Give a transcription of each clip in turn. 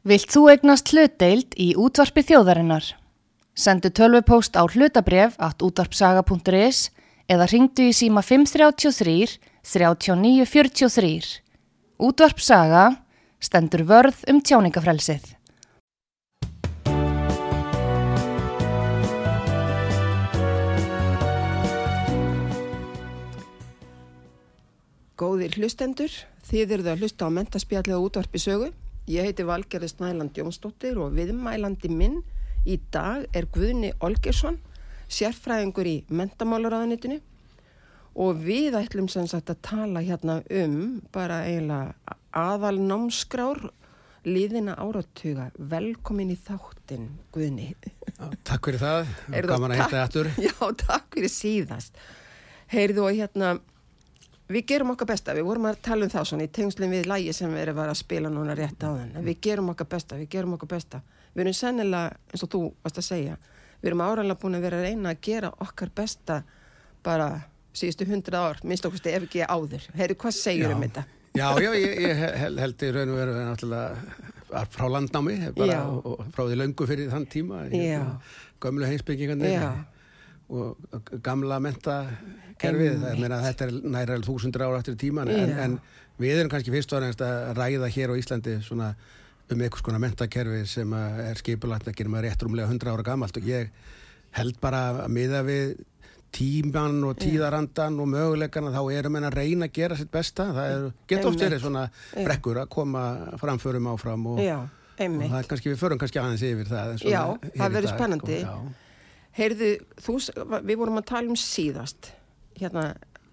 Vilt þú egnast hlutdeild í útvarpi þjóðarinnar? Sendu tölvupóst á hlutabref at útvarpsaga.is eða ringdu í síma 533 3943. Útvarpsaga stendur vörð um tjáningafrelsið. Góðir hlustendur, þið eruð að hlusta á mentaspjallega útvarpi sögu. Ég heiti Valgerður Snæland Jónsdóttir og viðmælandi minn í dag er Guðni Olgersson, sérfræðingur í mentamálaráðanitinu og við ætlum sem sagt að tala hérna um bara eiginlega aðal námskrár liðina áratuga. Velkomin í þáttin, Guðni. Já, takk fyrir það, gaman að hitta aftur. Já, takk fyrir síðast. Heyrðu og hérna, við gerum okkar besta, við vorum að tala um það svona í tengslum við lægi sem við erum að spila núna rétt á þenn. Við gerum okkar besta, við gerum okkar besta. Við erum sennilega, eins og þú varst að segja, við erum áralega búin að vera að reyna að gera okkar besta bara síðustu hundra ár, minnst okkur ef ekki áður. Heyrðu, hvað segir um þetta? Já, já, ég, ég hel- held í raun og veru náttúrulega frá landnámi, bara og, og frá því löngu fyrir þann tíma, hérna, gömlu heimsbyggingarnir og gamla mentakerfið, er meina að þetta er næra þúsundur ára eftir tíman, en, en við erum kannski fyrst og aðeins að ræða hér á Íslandi svona um einhvers konar mentakerfi sem að er skipulagt ekki um að rétt rúmlega 100 ára gamalt. Og ég held bara að miða við tíman og tíðarandan og möguleikana þá erum en að reyna að gera sitt besta. Það er, getur oft verið svona brekkur að koma framförum áfram og, Já, og það er kannski, við förum kannski aðeins yfir það Já, það verður spennandi. sko, já. Heyrðu, þú, við vorum að tala um síðast. Hérna,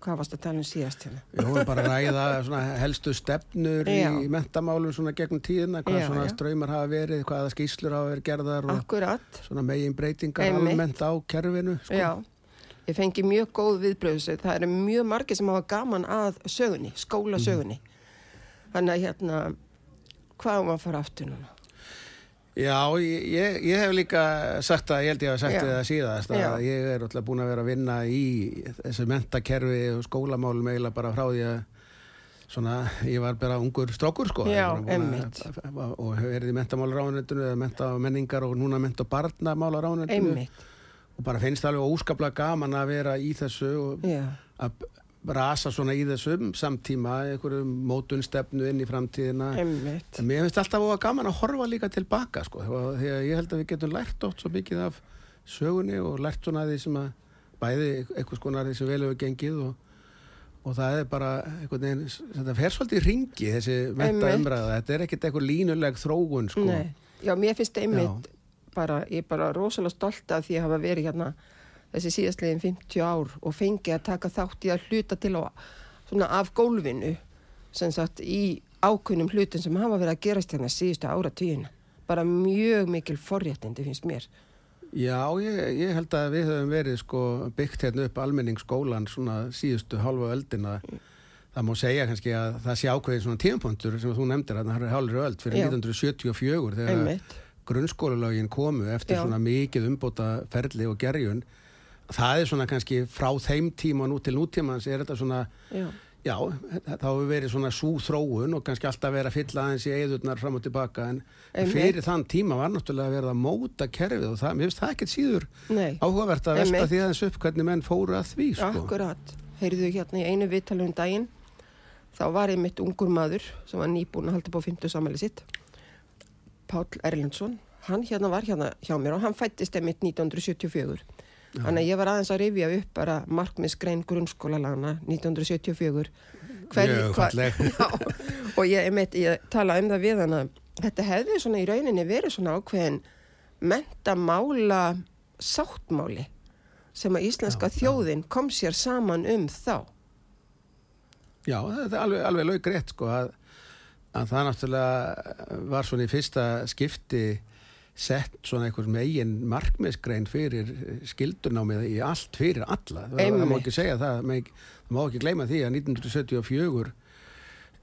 hvað varst að tala um síðast hérna? Við vorum bara að ræða svona helstu stefnur Já. í mentamálum svona gegnum tíðina, hvað Já, svona já. ströymar hafa verið, hvaða skýslur hafa verið gerðar og Akkurat. svona megin breytingar Einmitt. almennt á kerfinu. Sko. Já, ég fengi mjög góð viðbröðsug. Það eru mjög margir sem hafa gaman að sögunni, skólasögunni. Þannig að hérna, hvað um að fara aftur núna? Já, ég, ég, hef líka sagt það, ég held ég að sagt það síðast að Já. ég er alltaf búin að vera að vinna í þessu mentakerfi og skólamálum eiginlega bara frá því að svona, ég var bara ungur strókur sko. Já, einmitt. og verið í mentamálaráðunetinu eða menta og menningar og núna menta og barnamálaráðunetinu Einmitt, og bara finnst það alveg óskaplega gaman að vera í þessu og já, að rasa svona í þessum samtíma, einhverju mótunstefnu inn í framtíðina. Einmitt. En mér finnst alltaf óa gaman að horfa líka tilbaka sko, að ég held að við getum lært oft svo mikið af sögunni og lært svona því sem að bæði eitthvað skonar því sem vel hefur gengið og, og það er bara einhvern veginn, þetta fer svolítið í ringi þessi menta umræða, þetta er ekkert eitthvað línuleg þróun sko. Nei, já, mér finnst einmitt bara, ég er bara rosalega stolt af því að hafa verið hérna þessi síðastlegin 50 ár og fengi að taka þátt í að hluta til á svona af gólfinu sem sagt í ákunnum hlutum sem hafa verið að gerast hérna síðustu áratugina. Bara mjög mikil forréttindi finnst mér. Já, ég, ég held að við höfum verið sko byggt hérna upp almenningsskólan svona síðustu halva öldina það má segja kannski að það sé ákveðin svona tímapunktur sem þú nefndir að það er hálfur öld fyrir Já. 1974 þegar Einmitt. grunnskólalögin komu eftir Já. svona mikið umbóta ferli og gerjun það er svona kannski frá þeim tíma nú til nútímans er þetta svona Já, já, þá hefur verið svona sú þróun og kannski alltaf verið að fylla aðeins í eðurnar fram og tilbaka en Einmitt. fyrir þann tíma var náttúrulega verið að móta kerfið og það, mér finnst það ekkert síður nei, áhugavert að velta því aðeins upp hvernig menn fóru að því sko. akkurat. Heyrðu hérna í einu viðtalum daginn, þá var einmitt ungur maður sem var nýbúin að halda upp á 50 samæli sitt. Páll Erlendsson, hann hérna var hérna hjá mér og hann fættist einmitt 1974. Þannig að ég var aðeins að rifja upp bara markmiðsgrein grunnskólalagana 1974. Mjög hva- falleg. Já, og ég, einmitt, ég tala um það við hann að þetta hefði svona í rauninni verið svona ákveðin mentamála sáttmáli sem að íslenska þjóðin kom sér saman um þá. Já, þetta er alveg, alveg laug rétt sko að, að það náttúrulega var svona í fyrsta skipti sett svona einhvers megin markmiðsgrein fyrir skildunámið í allt fyrir alla. Það, það má ekki segja það, það má ekki gleyma því að 1974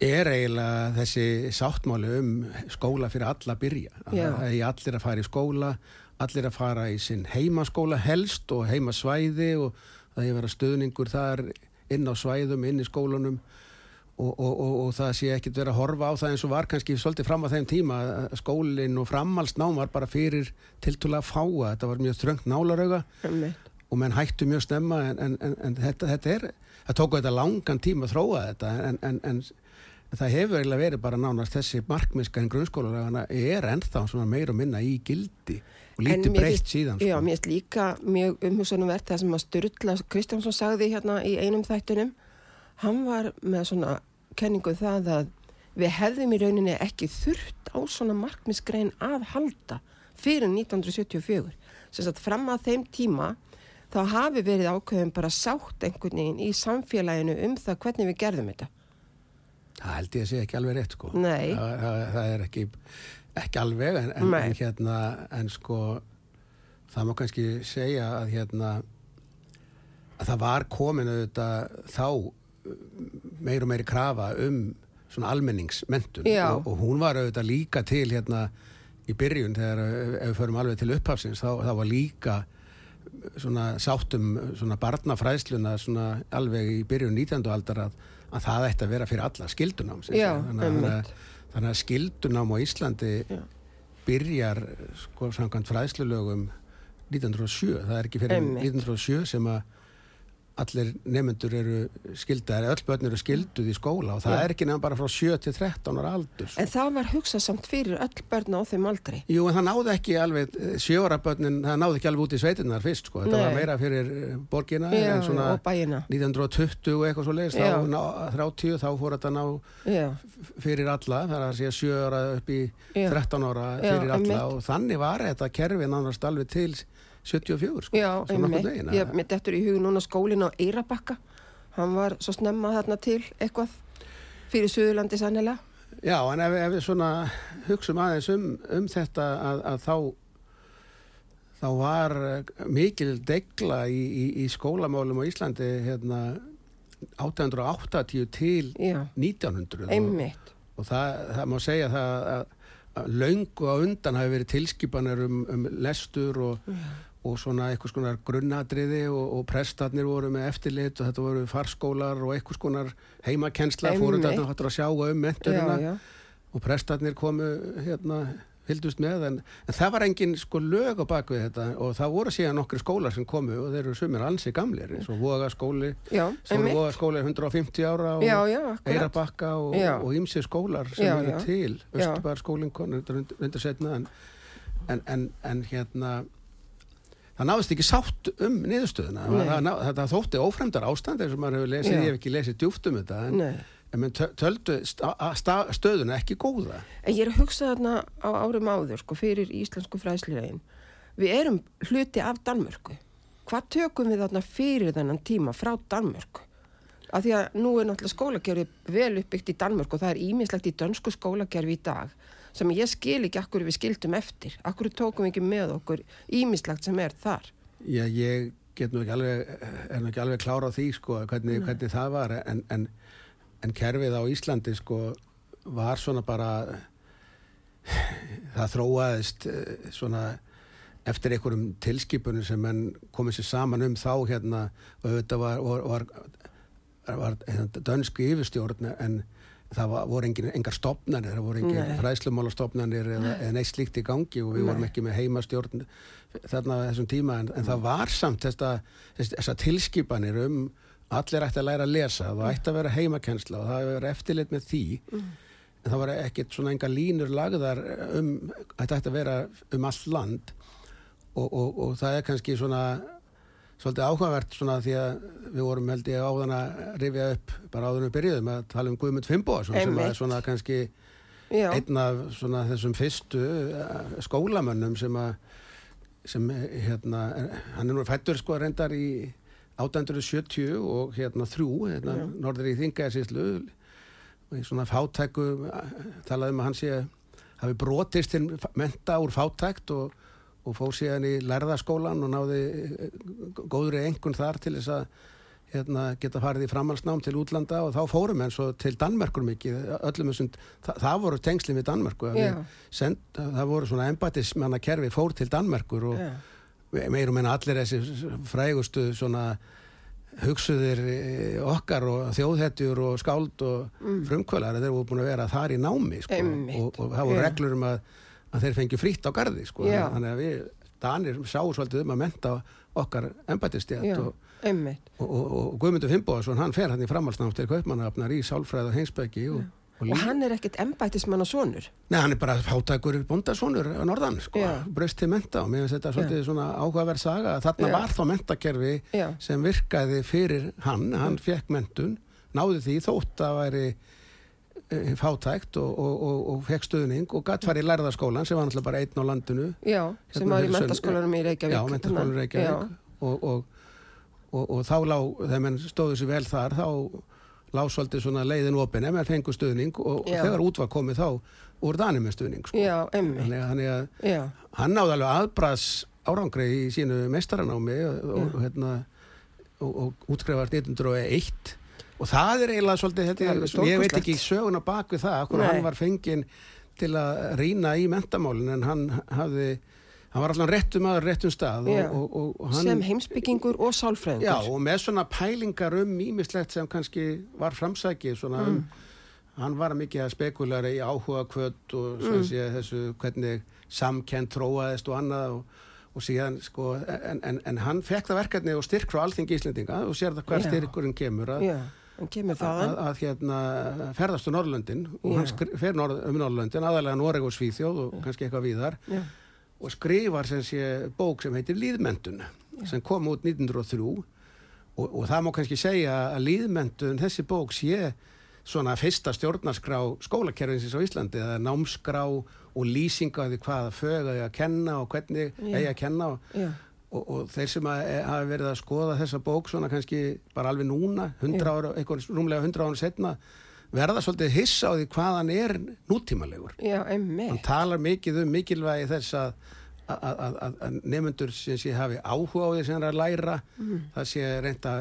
er eiginlega þessi sáttmáli um skóla fyrir alla að byrja. Að. Það er allir að fara í skóla, allir að fara í sinn heimaskóla helst og heimasvæði og það er vera stöðningur þar inn á svæðum, inn í skólunum og, og, og, og það sé ekkit verið að horfa á það eins og var kannski svolítið fram á þeim tíma að skólinn og framhalsnám var bara fyrir tiltúlega fáa, þetta var mjög þröngt nálarauga og menn hættu mjög snemma en, en, en, en þetta, þetta er það tóku þetta langan tíma að þróa þetta en, en, en það hefur eiginlega verið bara nánast þessi markmiska en grunnskólaragana er ennþá meir og minna í gildi og lítið breytt síðan Já, sko. mér finnst líka mjög umhugsunumvert það sem að Sturla Kristjánsson sagði hérna í einum þættunum. Hann var með svona kenningu um það að við hefðum í rauninni ekki þurft á svona markmisgrein að halda fyrir 1974. Sem sagt fram að þeim tíma þá hafi verið ákveðum bara sátt einhvern veginn í samfélaginu um það hvernig við gerðum þetta. það held ég að sé ekki alveg rétt sko Nei. það, það, það er ekki, ekki alveg en, en, en hérna en sko það má kannski segja að hérna að það var komin auðvitað þá meir og meiri krafa um svona almenningsmentun og, og hún var auðvitað líka til hérna í byrjun þegar uh, ef við förum alveg til upphafsins þá, þá var líka svona sáttum svona barnafræðsluna svona alveg í byrjun 19. aldar að, að það ætti að vera fyrir alla skildunám Já, þannig, að- þannig, að, skildunám á Íslandi Já. byrjar sko samkvæmt fræðslulögum 1907, það er ekki fyrir Einmitt. 1907 sem að allir nefnendur eru skildaðir, öll börn eru skilduð í skóla og það Já. er ekki nefn bara frá 7 til 13 ára aldur. En það var hugsað samt fyrir öll börn á þeim aldrei. Jú, en það náði ekki alveg, sjóra börnin, það náði ekki alveg út í sveitinnar fyrst, sko. Þetta Nei. var meira fyrir eh, borgina, Já, en svona og bæina. 1920 og eitthvað svo leiðist, þá ná, 30, þá fór þetta ná Já, fyrir alla, það er að segja 7 ára upp í Já. 13 ára fyrir alla og þannig var þetta kerfi nánast alveg til 74, sko. Já, einmitt. Ég að- mitt eftir í hug núna skólinn á Eirabakka. Hann var svo snemma þarna til eitthvað fyrir Suðurlandi sannilega. Já, en ef, ef við svona hugsum aðeins um, um þetta að, að þá þá var eh, mikil degla í, í, í skólamálum á Íslandi hérna 880 til Já, 1900 og, og það, það má segja það að, að löngu á undan hafi verið tilskipanir um, um lestur og, og svona eitthvað skonar grunnadriði og, og prestarnir voru með eftirlit og þetta voru farskólar og eitthvað skonar heimakensla fóru þetta hættur að sjá um menturina og prestarnir komu hérna fylgdust með en, en það var engin sko lög á bakvið þetta og það voru síðan nokkri skólar sem komu og þeir eru sumir ansi gamlir eins og Voga skóli Já, Stóru einmitt. Voga skóli er 150 ára og Já, já. Eirabakka og, ýmsi skólar sem Já, eru til. Östubar skólinn reyndur setna en, en, en, en hérna það náðist ekki sátt um niðurstöðuna. Það þótti ófremdar ástand eins og maður hefur lesið, ég hef ekki lesið djúft um þetta en, en töldu stöðuna ekki góða. En ég er að hugsa þarna á árum áður, sko, fyrir íslensku fræðsliðin. Við erum hluti af Danmörku. Hvað tökum við þarna fyrir þennan tíma frá Danmörku? Af því að nú er náttúrulega skólakerfi vel uppbyggt í Danmörku og það er ímislegt í dönsku skólakerfi í dag sem ég skil ekki akkur við skildum eftir. Akkur tókum ekki með okkur ímislegt sem er þar. Já, ég get nú ekki alveg, er nú ekki alveg klára á því sko, hvernig, hvernig það var en, en, en kerfið á Íslandi sko, var svona bara það þróaðist eh, svona eftir einhverjum tilskipunum sem komið sér saman um þá hérna og þetta var, var, var, var hérna, dönsku yfirstjórn en það var, voru engin, engar stopnarnir, það voru engin Nei. fræðslumálastofnarnir eða, eða neitt slíkt í gangi og við Nei. vorum ekki með heimastjórn þarna þessum tíma en, en það var samt þessa, þessa tilskipanir um allir ætti að læra að lesa það ætti að vera heimakensla og það að vera eftirlit með því en það var ekkert svona enga línur lagðar um, þetta ætti að vera um allt land og, og, og það er kannski svona svolítið áhugavert svona því að við vorum held ég áðan að rifja upp bara áður við byrjuðum að tala um Guðmund Fimboðsson sem er svona kannski Já, einn af svona þessum fyrstu eh, skólamönnum sem að sem eh, hérna hann er nú fættur sko reyndar í 870 og hérna þrjú hérna norður í Þingæðsíslu og í svona fátæku eh, talaði um að hann sé hafi brotist til menta úr fátækt og, og fór síðan í lærðaskólan og náði eh, góðri engun þar til þess að hérna, geta farið í framhalsnám til útlanda og þá fórum eins og til Danmerkur mikið öllum þessum, það, það voru tengsli við við send, það voru svona embatismanna kerfi fór til Danmerkur og já, meirum en allir þessi frægustu svona hugsuðir eh, okkar og þjóðhetjur og skáld og mm. frumkvölar þeir voru búin að vera þar í námi sko, og, og það voru Já. reglur um að, að þeir fengi frítt á gardi sko, Já. þannig að við Danir sáu svolítið um að menta okkar Já, embættistjætt og, og, og, og Guðmundur Fimboðarsson hann fer hann í framhalsnátt til Kaupmannahafnar í Sálfræð og Heinsbæki og, og, hann er ekkert embættismann og sonur. Nei, hann er bara fátækur bóndasónur á norðan, sko, Já. braust til menta og mér finnst þetta svolítið svona áhugaverð saga að þarna Já. var þá mentakerfi Já. sem virkaði fyrir hann, hann fekk mentun, náði því þótt að væri fátækt og, og, og, og fekk stuðning og gatt farið í lærðaskólan sem var náttúrulega bara einn á landinu. Já, sem Hérna var í mentaskólanum í Reykjavík. Já, mentaskólanum í Reykjavík. Og, og, og, og þá lá, þegar menn stóðu sér vel þar, þá lá svolítið svona leiðin opin ef menn fengu stuðning og, þegar út var komið þá úr danið með stuðning sko. Já, einmitt. þannig, að- að hann náði alveg aðbras árangri í sínu mestaranámi og, hérna, og, og útskrifast 1901 og það er eiginlega svolítið þetta, ég veit ekki söguna bak við það, okkur hann var fenginn til að rýna í mentamálin en hann hafði hann var allan réttum aður réttum stað Já. og, og, og hann, sem heimsbyggingur og sálfræðingur. já, og með svona pælingar um ímislegt sem kannski var framsækið svona um hann var mikið að spekulara í áhuga kvöld og mm. sé, þessu hvernig samkend tróaðist og annað og, og síðan sko en, en, en hann fekk það verkefni og styrk frá alþingi Íslendinga og sér það hver styrkurinn kemur að, kemur að, að hérna ferðast á Norrlöndin og hann fer norð, um Norrlöndin aðalega Noreg og Svíþjóð og kannski eitthvað víðar. Já, og skrifar sem sé bók sem heitir Líðmentun sem kom út 1903 og, og það má kannski segja að Líðmentun, þessi bók sé svona fyrsta stjórnarskrá skólakerfinsins á Íslandi eða námskrá og lýsinga því hvaða fög að að kenna og hvernig eigi að kenna og, og, og þeir sem að, e, hafa verið að skoða þessa bók svona kannski bara alveg núna 100 ára, eitthvað rúmlega 100 ára setna verða svolítið hissa á því hvað hann er nútímalegur. Já, hann talar mikið um mikilvægi þess að að, að, að, að nefnendur sem sé hafi áhuga á því sem hann er að læra það sé reynda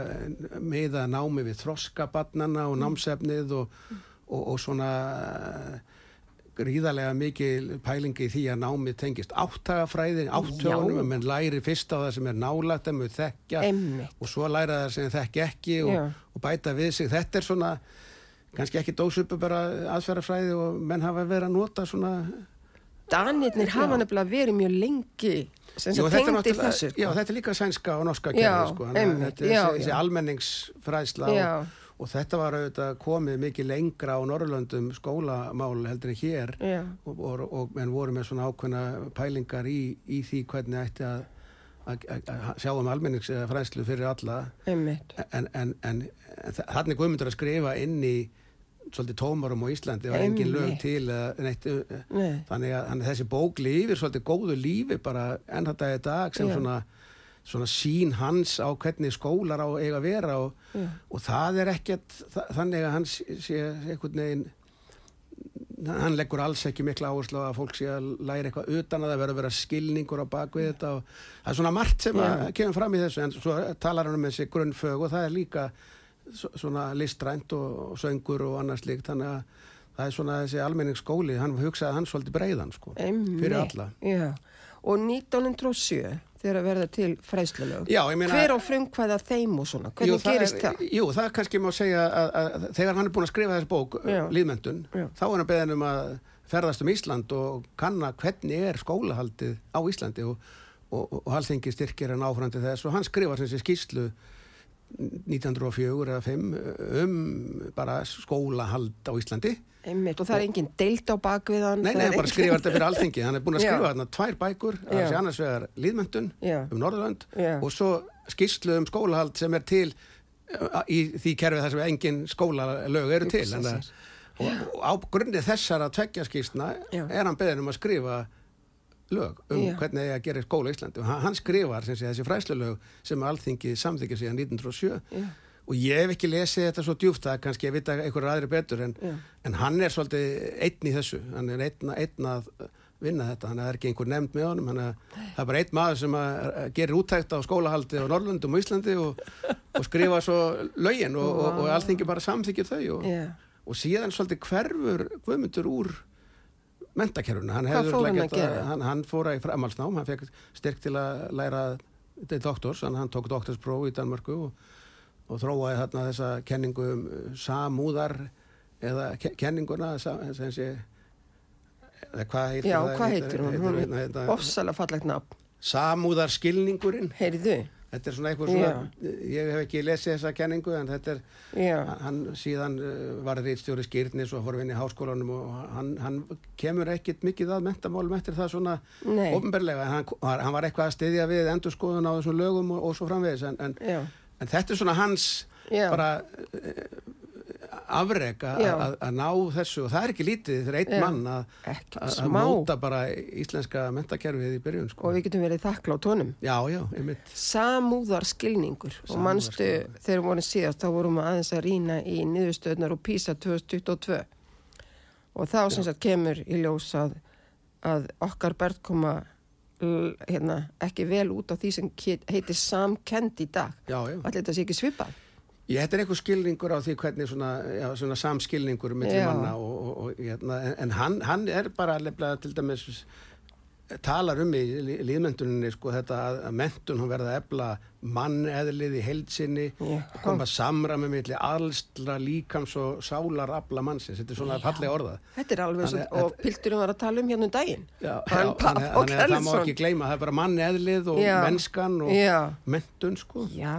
miða námi við þroskabarnana og námsefnið og, og, og svona eh, gríðarlega mikil pælingi í því að námið tengist áttagafræði, áttögunum, menn læri fyrst á það sem er nálægt að mjög þekkja Einmitt. og svo læra það sem þekki ekki og, og bæta við sig. Þetta er svona kannski ekki dósupu bara aðferðafræði og menn hafa verið að nota svona Danirnir hafa nefnilega verið mjög lengi sem sem tengdi þessu. sko. Já, þetta er líka sænska og norska kerfi sko, þetta er þessi, almenningsfræðsla og, og þetta var auðvitað komið mikið lengra á Norrlöndum skólamál heldur en hér Já. og, og, og menn voru með svona ákveðna pælingar í, í því hvernig ætti að að- sjá um almenningsfræðslu fyrir alla Einmitt. en, en, en þannig Guðmundur að skrifa inn í svolítið tómarum á Íslandi var engin lög til neitt, uh, Nei. þannig að þessi bók lifir svolítið góðu lífi bara enn þetta dag sem Já. svona, svona sín hans á hvernig skólar á eiga að vera og, Já. og það er ekkert þa- þannig að hans sé einhvern veginn hann leggur alls ekki mikla áherslu að fólk sé að læra eitthvað utan að það verður að vera skilningur á bakvið þetta og það er svona margt sem að Já. kemur fram í þessu en svo talar hann um þessi grunnfög og það er líka svona listrænt og, og söngur og annars líkt þannig að það er svona þessi almenningsskóli hann hugsaði hann svolítið breiðan sko fyrir alla Já. Og 1907 þegar að verða til fræðslulög. Já, ég meina- Hver á frumkvæða þeim og svona? Hvernig það gerist er, það? Jú, það kannski má segja að, að þegar hann er búin að skrifa þessi bók, Já. Líðmyndun, þá er hann beðin um að ferðast um Ísland og kanna hvernig er skólahaldið á Íslandi og, og, og halþingi styrkir hann áfrandi þess og hann skrifar sem sé skýslu 1904 eða 5 um bara skólahald á Íslandi Einmitt. Og það er engin deilt á bakviðan. Nei, nei, hann bara skrifar þetta fyrir alþingi hann er búin að skrifa þarna tvær bækur það annars vegar Líðmyndun um Norðurlönd Já. og svo skýrslu um skólahald sem er til uh, í því kerfið þar sem engin skólalög eru til að, og, og á grunni þessara tveggja skýrsna Já. er hann beðin um að skrifa lög um Já. hvernig eigi að gera skóla í Íslandi og hann, hann skrifar sem sé, þessi fræslulög sem alþingi samþykja síðan 1907 Já. Og ég hef ekki lesið þetta svo djúft það kannski að vita einhverju aðri betur en, en hann er svolítið einn í þessu. Hann er einn, einn að vinna þetta. Hann er ekki einhver nefnd með honum. Er, það er bara einn maður sem að, að gerir úttækt á skólahaldi á Norrlundum og Íslandi og, og skrifa svo lögin og, og, og alþingi bara samþykir þau og, Já. og síðan svolítið hverfur Guðmundur úr mentakerfuna hann, hann að hann, hann fór að í framhalsnám hann fekk styrk til að læra til doktors, hann tók doktorspróf í Danmarku og og þróaði þarna þessa kenningu um samúðar eða ke- kenninguna sem sé eða hvað heitir Já, það? hvað heitir hún? Hérna, ofsalega fallegt nafn. Samúðarskilningurinn. Heyrðu, Þetta er svona eitthvað svona, ég hef ekki lesið þessa kenningu en þetta er, já, hann síðan uh, var reitstjóri skýrnis og vinna í háskólanum og hann, hann kemur ekkit mikið að mentamálum eftir það svona ofnberlega, hann hann var eitthvað að styðja við endurskoðun á þessum lögum og, og svo framvegis en, en, já, en þetta er svona hans Já. bara uh, afreg að- ná þessu og það er ekki lítið fyrir einn mann að móta bara íslenska mentakerfið í byrjun sko. og við getum verið þakkla á tónum. Já, já, einmitt Samúðarskilningur og manstu Samúðarskilningur. þegar við vorum síðast þá vorum við aðeins að rýna í niðurstöðnar og PISA 2022 og þá sem sagt kemur í ljós að, að okkar börn koma l- hérna, ekki vel út á því sem heitir samkend í dag. Já, já. Allir þetta sé ekki svipað? Ég, er einhver skilningur á því hvernig svona, já, svona samskilningur millir Já. manna og, og, og, hérna, en, hann, hann er bara alveg til dæmis talar um í líðmentuninni sko þetta að, að mentun hún verða að ebla manneðlið í heilsinni Já. koma samræmi milli allstra líkams og sálar abla mannsins, þetta er svona fallega orðað. Þetta er alveg svo, að- og pilturinn var að tala um hérna um daginn. Já, Hann þannig, að það má ekki gleyma það er bara manneðlið og Já. mennskan og Já, mentun sko. Já,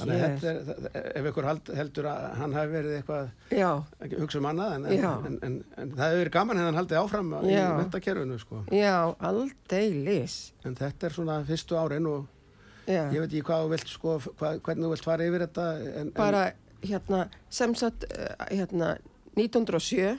að hér er, ef ykkur heldur að hann hafi verið eitthvað Já, ekki hugsa um annað en, en, en, en, það hefur verið gaman hefðan haldið áfram í mentakerfinu sko. já, aldeilis. En þetta er svona fyrstu árin og Já, ég veit ekki hvað þú vilt sko, hvað, hvernig þú vilt fara yfir þetta en, bara hérna sem sagt eh, hérna 1907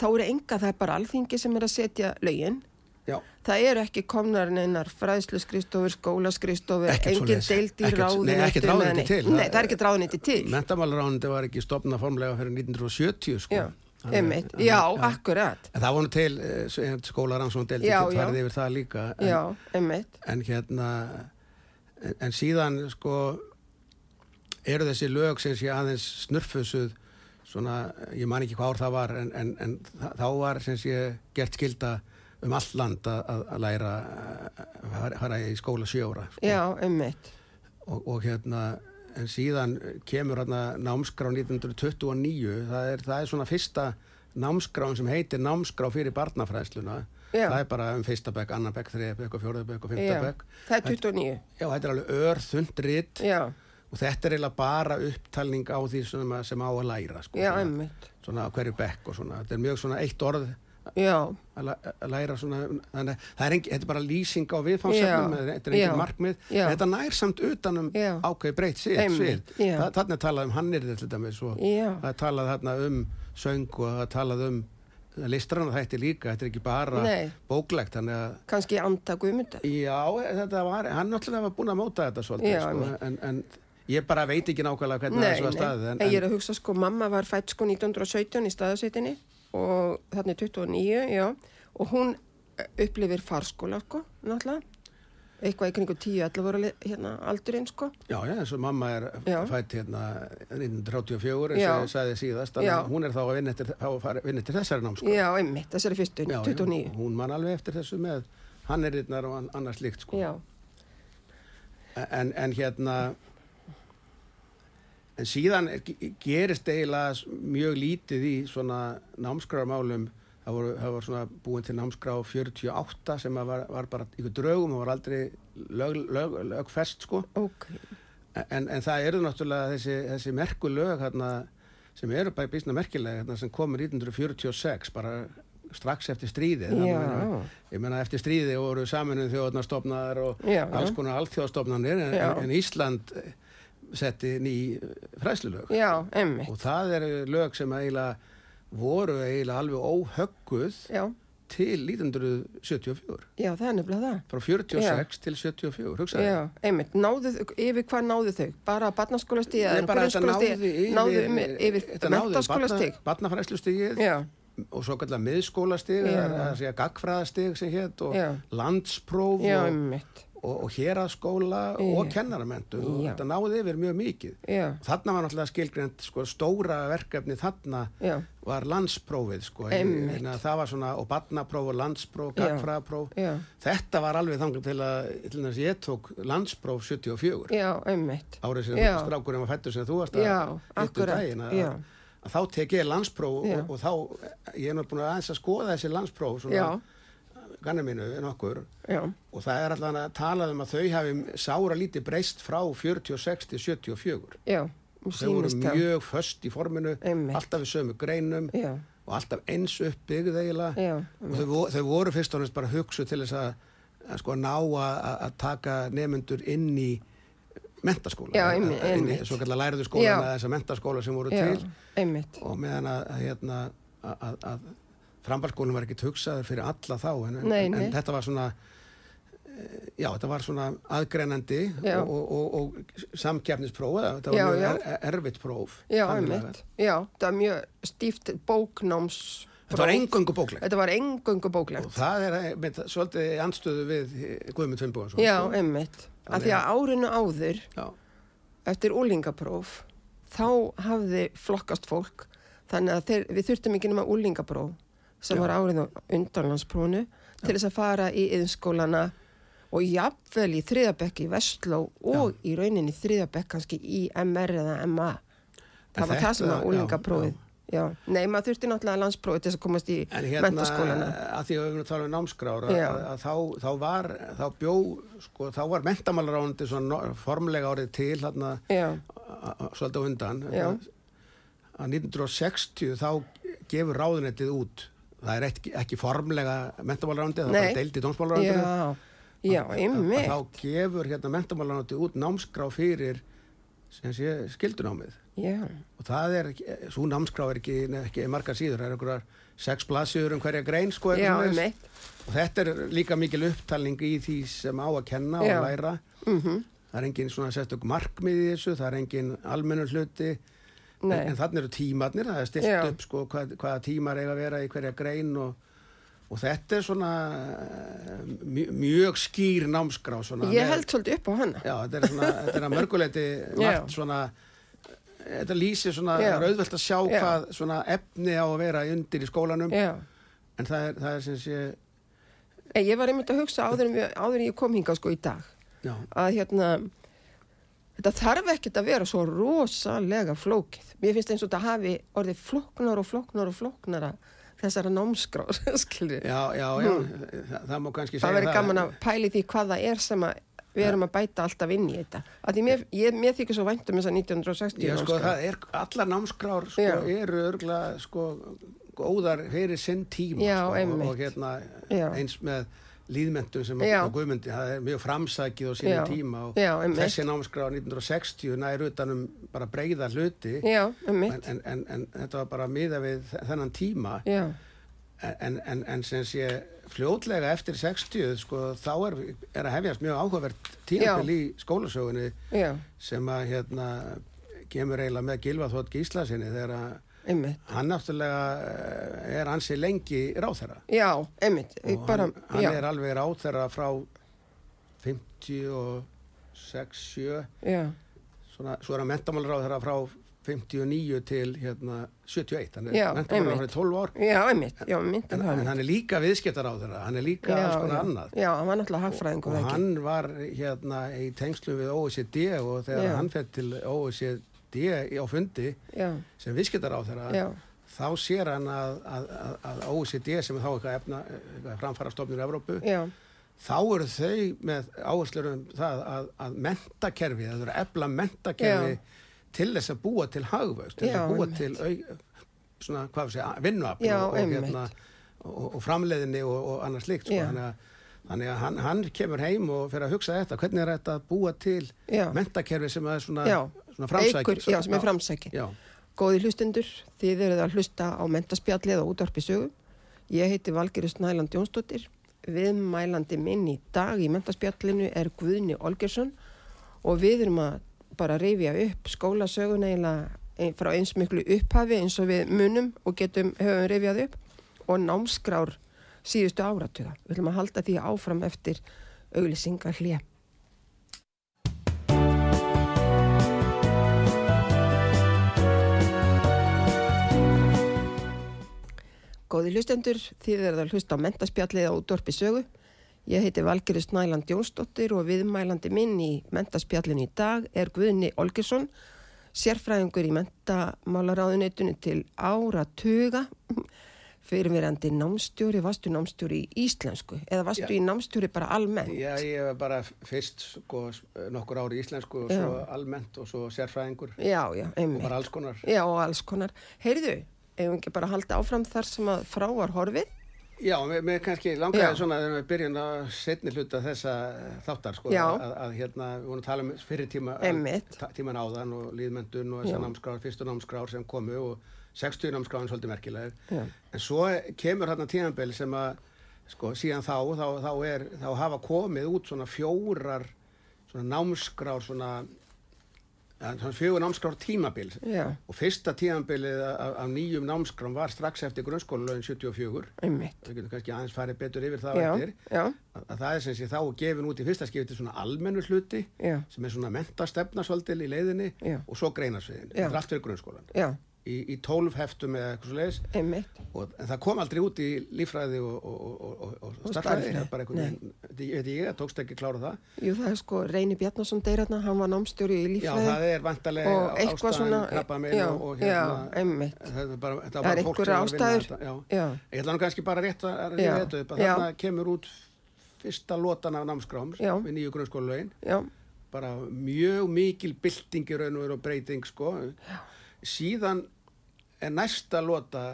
þá eru enga, það er bara alþingi sem er að setja lögin. Já, það eru ekki komnar neinar fræðsluskristofur, skólaskristofur engin deild í Ekkert- nei, ráðuneyti ráðuneyti til. nei, Það- er ekki ráðuneyti til. Mentamálaráðandi var ekki stopnað formlega fyrir 1970 sko. já, einmitt, þannig- já, akkurat. En það nú til eh, skólarannsóðan deldi Já, ekki já. farið yfir það líka en, já, en hérna en, en síðan sko eru þessi lög sem sé aðeins snurfusuð svona, ég man ekki hvað ár það var en, en, en þá var sem sé gert skilda um allt land að, að, læra að fara- í skóla sjóra sko. já, einmitt og, og hérna en síðan kemur hérna námskrá 1929 það er, það er svona fyrsta námskráin sem heitir námskrá fyrir barnafræðsluna Já. það er bara um fyrsta bekk, annan bekk, þriða bekk og fjórða bekk og fymta bekk. Það er 29 Já, þetta er alveg örþund ritt og þetta er eiginlega bara upptalning á því sem, að- sem á að læra sko, já, svona, svona hverju bekk og svona, þetta er mjög svona eitt orð að, læ- að læra svona þannig að það er engi, þetta er bara lýsing á viðfangsefnum, Já, þetta er engin markmið. Þetta nær samt utanum Já. ákveði breytt. Þa, þannig er talað um til dæmis og Já. það talað um söng og það talað um listrana þætti líka, þetta er ekki bara Nei. bóklegt, kannski anda guðmynda Já, þetta var, hann náttúrulega var búin að móta þetta svolítið, Já, sko, en, en ég bara veit ekki nákvæmlega hvernig þessu var nei, staðið. en, ég er að hugsa sko, mamma var fætt sko 1917 í staðasettinni og þannig 29, já, og hún eh, upplifir farskóla sko, náttúrulega, eitthvað í kringu 10-11 voru hérna aldurinn sko, Já, já, og mamma er Já. fætt hérna 1934, eins og ég sagði síðast, hún er þá að vinna eftir, eftir þessari námsko. já, einmitt, þessari fyrstu, Já, 29, Já, hún man alveg eftir þessu með hann er og an- annars líkt, sko. já, En, en hérna, en síðan er- ge- gerist eiginlega mjög lítið í svona námskrármálum það voru, það voru svona búin til námskrá 48 sem var, var bara ykkur draugum og var aldrei lög, lög, lögfest sko. Ok, en, en það eru náttúrulega þessi, þessi merku lög hérna, sem eru bara bísna merkilega hérna, sem komur 1946 bara strax eftir stríðið ég meina eftir stríðið voru saminuð þjóðarnarstofnaðar og Já, alls konar alþjóðastofnanir en, en Ísland eh, setti ný fræslulög og það eru lög sem eiginlega voru eiginlega alveg óhögguð já, til 1974 já, það er nefnilega það. frá 46 til 74 hugsaði Já, einmitt, náðu, yfir hvað náðu þau? Bara barnaskólastíð Nei, bara þetta? Náðu yfir, yfir mentaskólastíð? Barnafræslustígið Já, og svo kallar miðskólastíg, Já. það er að segja gagfræðastíg sem hétt og Já. landspróf já, og, og, og héraskóla og Já. kennaramentu og Já. þetta náði yfir mjög mikið. já, Þarna var náttúrulega skilgrend sko, stóra verkefni þarna já, var landsprófið sko, það var svona, og barnapróf og landspróf, gagfræðapróf þetta var alveg þannig til að, til að ég tók landspróf 74 já, árið sem Já. strákurinn var fættur sem þú varst að akkurat, daginn að, að þá tek ég landspróf og, og þá, ég er nú búin að aðeins að skoða þessi landspróf svona, Já, ganna mínu en okkur. Já, og það er alltaf að tala um að þau hafi sára lítið breyst frá 46 til 74 já, þau voru mjög föst í forminu Einmitt. alltaf við sömu greinum Já, og alltaf eins uppbyggð eiginlega já, og þau, vo- þau voru fyrst og næst bara hugsu til þess að, að sko ná að, að taka nefnendur inn í mentaskóla Já, einmitt, inn í einmitt. svo kallar læriðu skóla Já. með þessa mentaskóla sem voru já, til einmitt. og meðan að, að, hérna, að, að, að frambarskólinn var ekkit hugsaður fyrir alla þá en, en, Nei, nei. en þetta var svona já, þetta var svona aðgreinandi og, og, og, og samkjafnispróf þetta var mjög er, erfitt próf Já, einmitt. Það var mjög stíft bóknáms. þetta var engöngu bóklegt Þetta var engöngu bóklegt. og það er eh, með, svolítið anstöðu við Guðmund Finnbúansson Já, sko. einmitt. Af því að árinu áður, já, eftir úlingapróf, þá hafði flokkast fólk. Þannig að þeir, við þurftum ekki nema úlingapróf sem Já. var árið á undanlandsprónu til þess að fara í yðinskólana og jafnvel í þriðabekk í Vestló og í rauninni þriðabekk kannski í MR eða MA. Það En var það sem var úlingaprófið. Já, Nei, maður þurfti náttúrulega landsprófið til þess að komast í en hérna mentaskólana. að því að við erum að tala um námskrár að, Já. að, þá, þá var þá bjó, sko, þá var mentamálarándi svona formlega árið til hérna Já, svolítið undan Já. að, að 1960 þá gefur ráðunettið út það er ekki, ekki formlega mentamálarándi, það er bara deild í dómsmálarándinu já, já, einmitt. þá gefur hérna mentamálarándi út námskrá fyrir sem sé skildunámið Já, og það er, svo námskrá er ekki, ekki margar síður, það er einhverjar sex blaðsíður um hverja grein sko já, einmitt. og þetta er líka mikil upptalning í því sem á að kenna Já. og læra Mm það er engin svona sérstök markmið í þessu það er engin almennur hluti en, Nei. en þannig eru tímarnir, það er stilt Já. upp sko, hvað, hvaða tímar eiga að vera í hverja grein og, og þetta er svona eh, mjög, skýr námskrá svona, Ég held svolítið upp á hana. Já, þetta er svona, þetta er að mörguleiti svona þetta lýsir svona, auðvelt að sjá Já. hvað svona efni á að vera undir í skólanum Já. en það er, það er sem sé En ég var einmitt að hugsa áður en, áður en ég kom hingað sko í dag já, að hérna þetta þarf ekkert að vera svo rosalega flókið. Mér finnst eins og þetta hafi orðið flóknar og flóknar og flóknara þessara skilur. já, já, já það, það má kannski segja Það. verður gaman að pæli því hvað það er sem að við erum að bæta alltaf inn í þetta. Að því mér, ég, mér þykir svo vænt um þessa 1960 Já, sko, er, allar námskrár sko, eru örgulega sko, góðar fyrir sinn tíma sko, og, og hérna eins með líðmentum sem Já. á Guðmundi, það er mjög framsækið á sínum Já. tíma og Já, þessi námskrár 1960 nær utanum bara breyða hluti. Já, um en, en, en, en þetta var bara miða við þennan tíma. En, en, en sem sé fljótlega eftir 60 sko, þá er, er að hefjast mjög áhugavert tímabil í skólasögunni sem að hérna kemur eiginlega með Gilva Þótt Gíslasinni þegar að um mitt. hann náttúrulega eh, er ansi lengi ráþæra Já, um mitt. og Bara, hann, hann já, er alveg ráþæra frá 56, 7 já, svona, svo er hann mentamálaráþæra frá 59 til hérna 71, hann Já, er mentamálaráþæra einmitt. í 12 ár já, um mitt. Já, um mitt. en, en hann er líka viðskiptaráþæra hann er líka alls konar annað Já, hann var náttúrulega hagfræðingur og ekki. hann var hérna í tengslu við OECD og þegar Já. hann fett til OECD á fundi Já, sem viðskiptaráð já, þá sér hann að, að, að, að OECD sem er þá eitthvað, efna, eitthvað framfara stofnur Evrópu, já, þá eru þau með áherslur um það að, að mentakerfi, það eru efla mentakerfi til þess að búa til hagvöxt, til þess að búa til au, svona, hvað segja, vinnuafn og, og, einmitt. og, og framleiðinni og, og annars líkt sko. Þannig að, þannig að hann, hann kemur heim og fyrir að hugsa þetta, hvernig er þetta að búa til mentakerfi sem er svona, já. Svona framsækir Eikur, já, sem er framsækir. Góði hlustundur, þið eruð að hlusta á mentaspjallið og útvarpi sögu. Ég heiti Valgerist Næland Jónsdóttir. Viðmælandi minn í dag í mentaspjallinu er Guðni Olgersson og við erum að bara reyfja upp skólasögun eiginlega frá eins miklu upphafi eins og við munum og getum höfum reyfjað upp og námskrár síðustu áratuga. Við ætlum að halda því áfram eftir auglýsingar hlið. Góði hlustendur, þið verður að hlusta á mentaspjallið á útdorpi sögu. Ég heiti Valgerist Næland Jónsdóttir og viðmælandi minn í mentaspjallinu í dag er Guðni Olgesson, sérfræðingur í mentamálaráðunitinu til ára tuga, fyrirverandi námstjóri, vastu námstjóri í íslensku eða vastu Já. í námstjóri bara almennt? Já, ég var bara fyrst sko, nokkur ári í íslensku og Já. svo almennt og svo sérfræðingur Já, já, og bara alls konar. Já, og alls konar. Heyrðu, eigum ekki bara að halda áfram þar sem að frá var horfið? Já, mér, kannski langaði Já. svona þegar við byrjum að setni hluta þessa þáttar sko, að, að hérna, við vorum að tala um fyrir tíma, tíman áðan og líðmyndun og þessar námskrár, fyrstu námskrár sem komu og 60 námskráin svolítið merkilegir. Já. En svo kemur hérna tímanbel sem að, sko, síðan þá, þá, þá, er, þá hafa komið út svona fjórar svona námskrár, svona, ja, svona fjögur námskrár tímabil. Já, Og fyrsta tímanbilið af, af nýjum námskrám var strax eftir grunnskólalögin 74 einmitt. við getum kannski aðeins farið betur yfir það Já, eftir. já, að, að það er sem sé þá gefin út í fyrsta skipti svona almennu hluti sem er svona mentastefna svolítil í leiðinni og svo greinasviðin, Já. þetta er allt fyrir grunnskólan í, í tólf heftum eða eitthvað svo leiðis en það kom aldrei út í líffræði og, og, og, og, það veginn, þetta- ég það tókst ekki klára það Jú, það er sko Reyni Bjarnason deyratna, hann var námstjóri í já, líffræði. það er vantarlega ástæðan krabba já, og, já, hérna einmitt. þetta er bara, Það er vinna ástæður. já. Já, Ég ætla nú kannski bara rétt að Já, ríða þetta upp að já. þarna kemur út fyrsta lotan af námskrám Já. við nýju grunnskólalögin já, bara mjög mikil bylting í raun og breyting sko. Síðan er næsta lota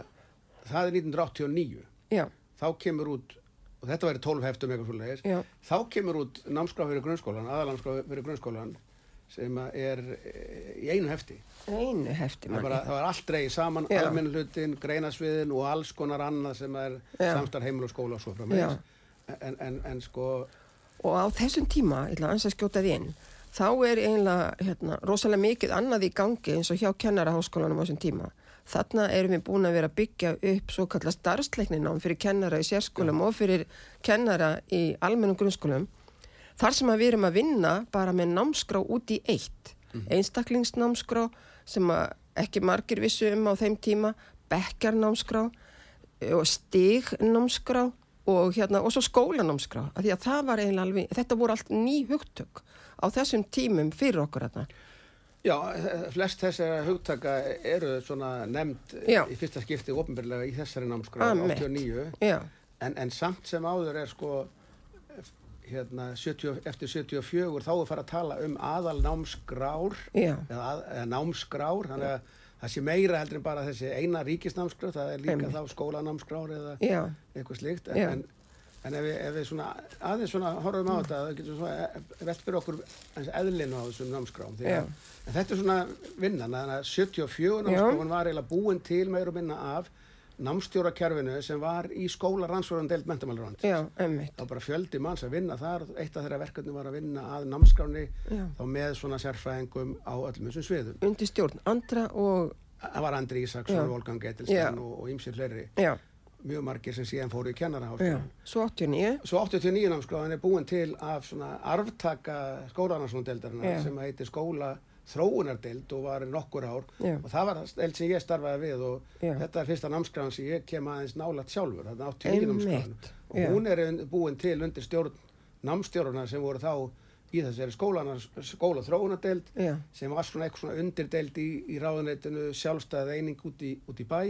það er 1989 já, þá kemur út og þetta væri 12 heftum eitthvað já, þá kemur út námskrá fyrir grunnskólan aðalámskrá fyrir grunnskólan sem að er eh, í einu hefti. Einu hefti það, bara, það var allt dreigð saman hlutin, greinasviðin og alls konar annað sem er Já. samstarf heimil og skóla og svo en, en, en sko Og á þessum tíma, ég ætla aðeins að skjóta því inn, þá er eiginlega hérna, rosalega mikið annað í gangi eins og hjá kennaraháskólanum á þessum tíma. Þarna erum við búin að vera að byggja upp svo kalla starfsleikninám fyrir kennara í sérskólum og fyrir kennara í almennum grunnskólum. Þar sem að við erum að vinna bara með námskrá út í eitt. Einstaklingsnámskrá sem að ekki margir vissu um á þeim tíma, bekkjarnámskrá og stignámskrá og, hérna, og svo skólanámskrá að það var alveg, þetta voru allt ný hugtök á þessum tímum fyrir okkur þarna. Já, flest þessara hugtaka eru svona nefnd Já. í fyrsta skipti ofinbyrlega í þessari námskrá Einmitt. 89 Já, en, en samt sem áður er sko hérna, 70, eftir 74 þá er fara að tala um aðal námskrár eða, að, eða námskrár þannig að það sé meira heldur en bara þessi eina ríkisnámskrár það er líka Einmitt. þá skólanámskrár eða já, eitthvað slíkt Já. en, en, en ef, við, ef við svona aðeins svona horfum á þetta það getur svona e- velt fyrir okkur eðlinu á þessum námskrám en þetta er svona vinnan þannig að 74 námskráin var eiginlega búin til meira og minna af námstjórakerfinu sem var í skóla rannsvörðan deild mentamálurand já, emmitt. þá bara fjöldi manns að vinna þar eitt af þeirra verkefni var að vinna að námskráni Já. þá með svona sérfræðingum á öllum þessum sviðum Undir stjórn Andra og, það var Andri. Ísaksson, Volgang. Etilstein og, og ýmsir fleiri já, mjög margir sem síðan fóru í já, svo 89, Svo 89 námskráðin er búin til af svona arftaka skólanarslundeldarna Já. sem heitir skóla þróunardeld og var nokkur ár Já. og það var deld sem ég starfaði við og Já. þetta er fyrsta námskráðin sem ég kem aðeins nálat sjálfur, þetta er 89 námskráðin Einmitt. og hún er búin til undir stjórn námstjórnar sem voru þá í þessari skóla þróunardeld sem var svona eitthvað svona undirdeld í, í ráðuneytinu sjálfstæðið eining út í, út í bæ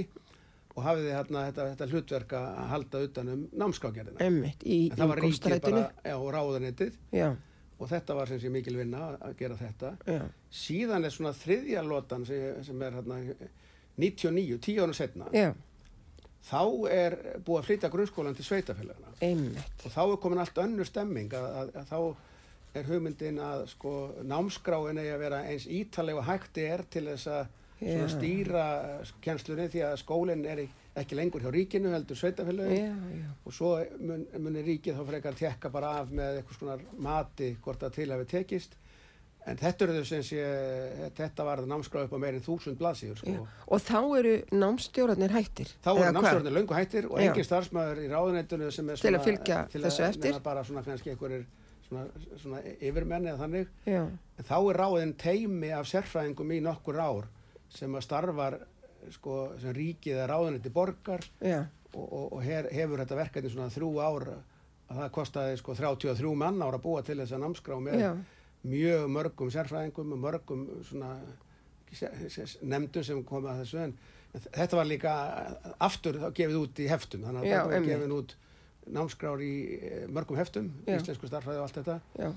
og hafiði hérna þetta, þetta hlutverk að halda utan um námskágerðina emmitt, í en það var ríkið bara já, og ráðuneytið. Já, og þetta var sem sé mikil vinna að- gera þetta. Já, síðan er svona þriðja lotan sem, sem er hérna 99, 10 ára setna já, þá er búið að flytja grunnskólan til sveitafélagana emmitt, og þá er komin allt önnur stemming að, að, að þá er hugmyndin að sko námskráin eigi að vera eins ítaleg og hægt er til þess að svona Já. stýra kjenslunni því að skólinn er ekki lengur hjá ríkinu heldur já, og svo mun, munir ríkið þá frekar tekka bara af með eitthvað svona mati hvort að til hafi tekist en þetta eru þau sem sé þetta var námskráð upp á meirinn þúsund blaðsíður sko. Og þá eru námstjórarnir hættir. þá hvað? námskráðinni löngu hættir og engin starfsmæður í ráðuneytinu sem er Til að svona fylgja til þessu að, eftir? bara svona kannski einhverjir svona, svona yfirmenni eða þannig Já, en þá er ráðin teimi af sérfræðingum í nokkur ár sem að starfar sko, sem ríkið eða ráðuneyti borgar já, og, og, og her, hefur þetta verkefni svona þrjú ár að það kostaði sko 33 mann ára að búa til þessa námskrá með Já. mjög mörgum sérfræðingum og mörgum svona nefndum sem komið að þessu en þetta var líka aftur þá gefið út í heftum þannig að þetta var gefið út námskrár í eh, mörgum heftum Já. íslensku starfræði og allt þetta Já.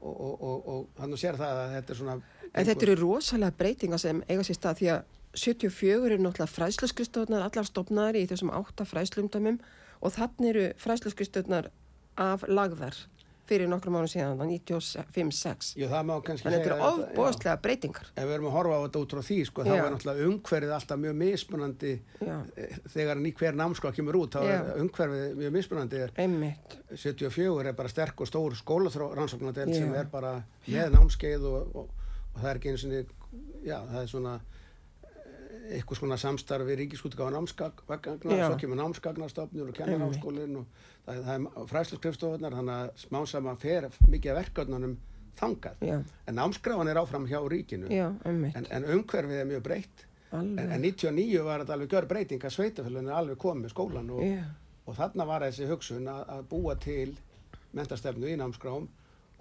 og, og, og, og þannig sér það að þetta er svona En þetta eru rosalega breytingar sem eiga sér stað því að 74 eru náttúrulega fræsluskristöðnar allar stopnaðar í þessum átta fræslumdæmum og þannig eru fræsluskristöðnar af lagðar fyrir nokkrum árum síðan, 95-6. Jú, það má kannski Þannig þetta segja eru að- ofbóðslega breytingar. ef við erum að horfa á þetta út frá því sko, þá er náttúrulega umhverfið alltaf mjög mismunandi Já, eh, þegar hver námskóla kemur út þá Já. er umhverfið mjög mismunandi er einmitt. 74 er bara sterk og stór skólarannsóknardelt Já. sem er bara með námskeið og, og, og það er ekki eins og já, það er svona eh, eitthvað svona samstarf við ríkiskútgáfa námsgagna, Já. svo kemur námsgagnastofnur og kennarháskólinn og það, það er fræsluskrifstofunar þannig að smá saman fer mikið verkefnunum þangað. Já, En námskrafan er áfram hjá ríkinu. Já, einmitt. en, en umhverfið er mjög breytt. En, en 99 var þetta alveg gjör breyting að sveitafélaginu er alveg komið með skólan og, og þarna var þessi hugsun að, að búa til mentastefnu í námskrám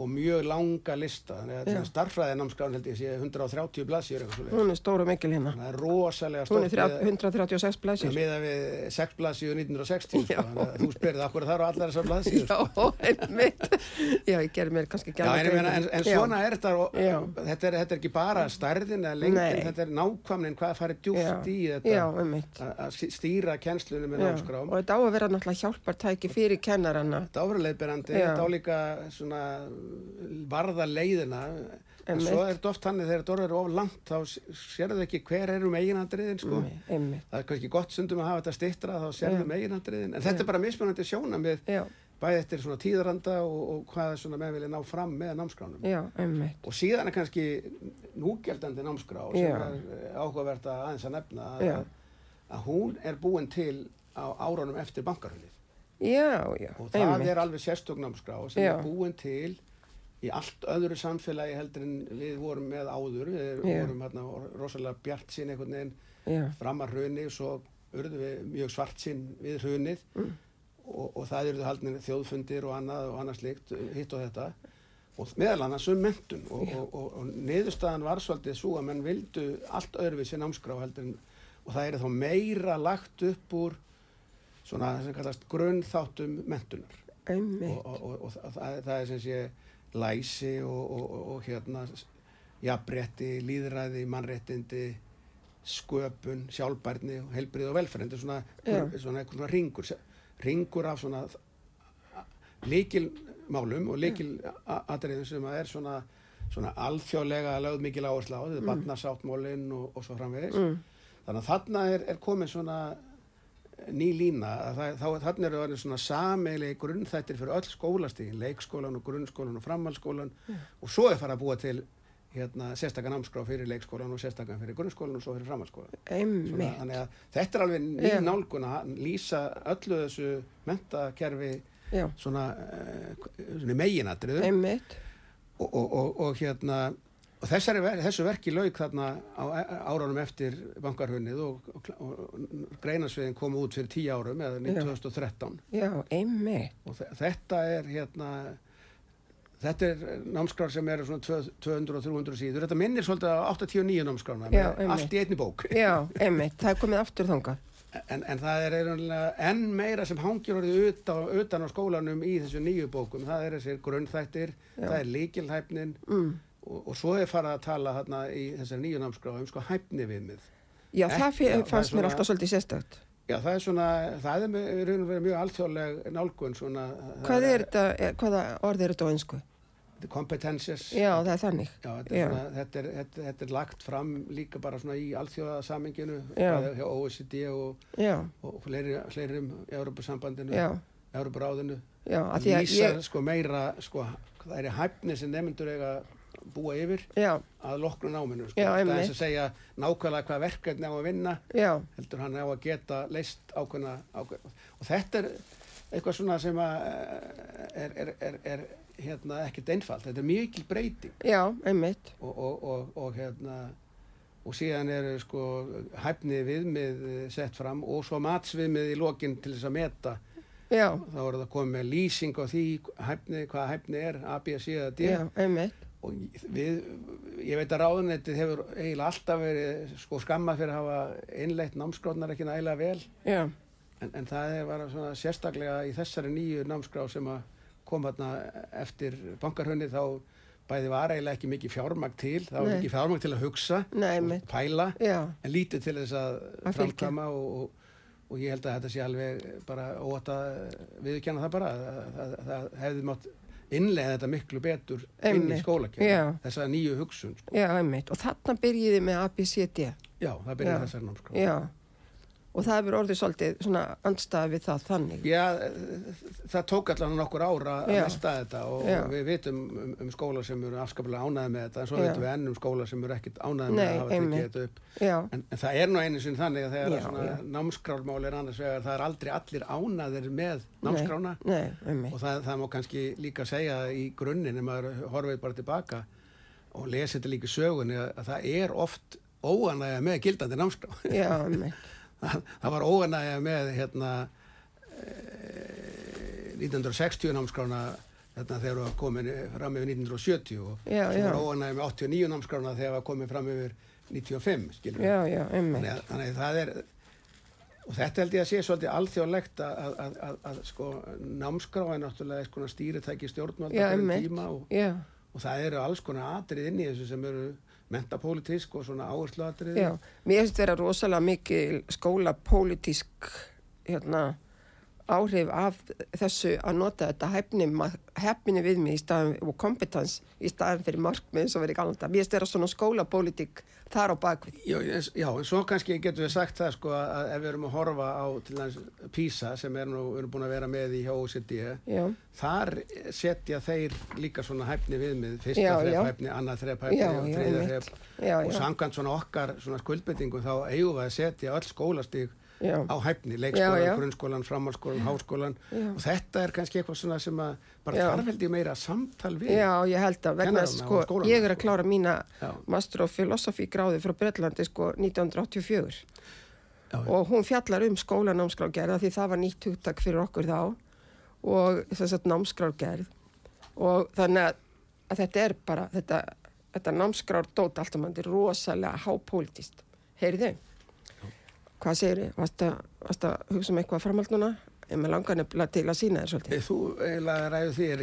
og mjög langa lista þannig að starffræði námskrán held ég sé 130 blaðsjur hún er stóru mikil hérna. það er rosalega Hún er stórt þrjá- 136 með, blæsir. með við 6 blaðsjur 1960 sko, þú spyrði okkur þar og allar þessar blaðsjur Já, einmitt. Já, ég gerði mér kannski Já, en, meina, en, en svona er þetta og, þetta, er, þetta er ekki bara stærðin eða lengdin, Nei. þetta er nákvæmnin hvað farið djúpt Já. í þetta að- stýra kennslunum með námskrám og þetta á að vera náttúrulega hjálpartæki fyrir kennarana. þetta áfraleiðberandi, Já. þetta á líka svona varða leiðina. En svo er þetta oft þannig þegar þetta orður of langt þá sérðu ekki hver er um eiginandriðin sko. Það er kannski gott stundum að hafa þetta stittra þá sérðu um eiginandriðin en þetta er bara mismunandi sjóna með Já, bæði eftir svona tíðaranda og, og hvað svona menn vilja ná fram með námskránum. Já, og síðan er kannski núgjeldandi námskrá sem Já. er eh, áhugavert að aðeins að nefna að, að hún er búin til á árunum eftir bankarhullið Já, já, og það einmitt. er alveg sérstök námskrá sem er búin til í allt öðru samfélagi heldur en við vorum með áður. Við Já. vorum hérna rosalega bjart sín einhvern veginn Já, fram að hruni og svo urðu við mjög svart sín við hrunið Mm. og, og það eru haldnir þjóðfundir og annað og annað slikt, hitt og þetta. Og meðal annars um mentun og, og, og, og niðurstaðan var svolítið svo að menn vildu allt öðruvísi námskrá heldur en og það er þá meira lagt upp úr svona sem kallast grunnþáttum mentunar og það, það er sem sé læsi og, og, og, hérna jafnrétti, líðræði, mannréttindi sköpun, sjálfbærni heilbrið og velferð. Þetta er svona, Já. svona, svona ringur ringur af svona líkilmálum og líkil atriðum sem að er svona, svona alþjóðlega lögð mikil áherslu á. Þetta er barnasáttmólin og, og svo framvegis. Mm. þannig að þarna er, er komin svona ný lína það, þannig eru orðin svona sameilegi grunnþættir fyrir öll skólastíðin, leikskólan og grunnskólan og framhaldsskólan og svo er farið að búa til hérna, sérstakann námskrá fyrir leikskólan og sérstakann fyrir grunnskólan og svo fyrir framhaldsskólan. Svona, þannig að þetta er alveg ný Já. nálgun að lýsa öllu þessu mentakerfi Já, svona, uh, svona einmitt. og, og, og, og hérna og þessari, þessu verki lauk þarna á árunum eftir bankarhunnið og, og, og greinasviðin kom út fyrir tíu árum eða Já. 2013 Já, einmitt. og þe- þetta er hérna þetta er námskrár sem eru svona tvö- 200 og 300 síður þetta minnir svolítið á 89 námskrána Já, allt í einni bók Já, einmitt. Það er komið aftur þangað. en, en það er einhvernlega enn meira sem hangir orðið utan, utan á skólanum í þessu nýju bókum það er þessir grunnþættir, Já. það er líkilhæfnin Mm. Og, og svo er farið að tala þarna í þessari nýju námskrá um sko hæfni viðmið Já, Ekki- það já, það er fannst mér svona- alltaf svolítið sérstakt. já það er svona, það er í raun og verið mjög alþjóðleg nálgun svona Hvað er þetta, er- hvaða orð er þetta á einsku? kompetences Já, það er þannig. Já, þetta, er svona, þetta, er, þetta, þetta er lagt fram líka bara svona í alþjóðasaminginu Já. hjá OECD og, og fleiri, fleiri um Európa-sambandinu, Európa-ráðinu já, að að því að lýsa ég, sko meira sko, það er hæfni sem nefndur eiga búa yfir já, að loknu náminu sko. Það er eins að segja nákvæmlega hvað verkefni á að vinna já, heldur hann á að geta leist ákveðna, ákveðna. Og þetta er eitthvað svona sem að er, er, er, er hérna ekkert einfalt, þetta er mikil breyting. Já, einmitt, og, og, og, og hérna og síðan eru sko hæfni viðmið eh, sett fram og svo matsviðmið í lokin til þess að meta. Já, þá er það komið með lýsing á því hæfni, hvað hæfni er, A, B, C D. Já, einmitt, og við, ég veit að ráðunettið hefur eiginlega alltaf verið sko skammað fyrir að hafa innleitt námskráðnar ekki nægilega vel. Já, en, en það er bara svona sérstaklega í þessari nýju námskrá sem kom hérna eftir bankarhönni þá bæði var eiginlega ekki mikið fjármagn til það var ekki fjármagn til að hugsa Nei, og pæla já, en lítið til þess að, Að framkama og, og, og ég held að þetta sé alveg bara ótt að viðurkenna það bara það, það, það hefði mátt innlega þetta miklu betur inn í Einmitt. Já. þessa nýju hugsun sko. já, einmitt. Og þarna byrjiði með ABCD. já, það byrjaði Já. þessari námskrá Já, og það hefur orðið svolítið svona andstæði við það þannig. Já, það tók allan nokkur ára að mesta þetta og Já. við vitum um, um skóla sem eru afskaplega ánæði með þetta. En svo Já. vitum við enn um skóla sem eru ekkit ánæði með að hafa tekið þetta upp. En, en það er nú einu sinni þannig að þegar Já, að svona er annars vegar það er aldrei allir ánæðir með námskrána nei, nei, og það, það má kannski líka segja í grunninn ef maður horfið bara tilbaka og lesi þetta líka sögunni að, að það er oft óanægja með gildandi námskrá. Já. Það, var óanægja með hérna eh, 1960 námskrána þarna þegar það var komin fram yfir 1970 og Já, svo var óanægja með 89 námskrána þegar það var komin fram yfir 95 skilur við. Já, já, þannig, að, þannig að það er og þetta held ég að sé svolítið alþjóðlegt að, að, að, að, að sko námskrá er náttúrulega svona stýritæki stjórnvalda einmitt. tíma og, og það eru alls konar atrið inn í þessu sem eru mentapólitísk og svona áherslu atrið já. Mér finnst vera rosalega mikil skóla pólitísk hérna, áhrif af þessu að nota þetta hefni, hefni við mig í staðan, og kompetens í staðan fyrir markmið og verið galanda. Mér vera svona skóla pólitík þar á bakvið. Já, já, svo kannski getum við sagt það sko að ef við erum að horfa á til næst PISA sem er nú, við erum búin að vera með í hjá OECD Já, þar setja þeir líka svona hæfni viðmið, Já, fyrsta já. þrepp hæfni, annað þrepp hæfni Já, og einmitt. þrepp og samkvæmt svona okkar svona skuldbendingum þá eigum við að setja öll skólastíg já, á hæfni, leikskólan, grunnskólan, framhalskólan, háskólan. Og þetta er kannski eitthvað svona sem að bara Já. þarf held ég meira samtal við já, ég held að vegna þess, sko, ég er að klára mína master of philosophy gráði frá Breitlandi sko 1984 Já, og hún fjallar um skólanámskrágerða því það var nýtt hugtak fyrir okkur þá og þess að námskrágerð og þannig að, þetta er bara þetta, þetta námskrár dót allt um hann er rosalega hápolítist heyrðu hvað segir þið? Varst að, varst að hugsa um eitthvað framhald núna? Ég með langar nefnilega til að sína þér svolítið. Þú eiginlega ræðu því er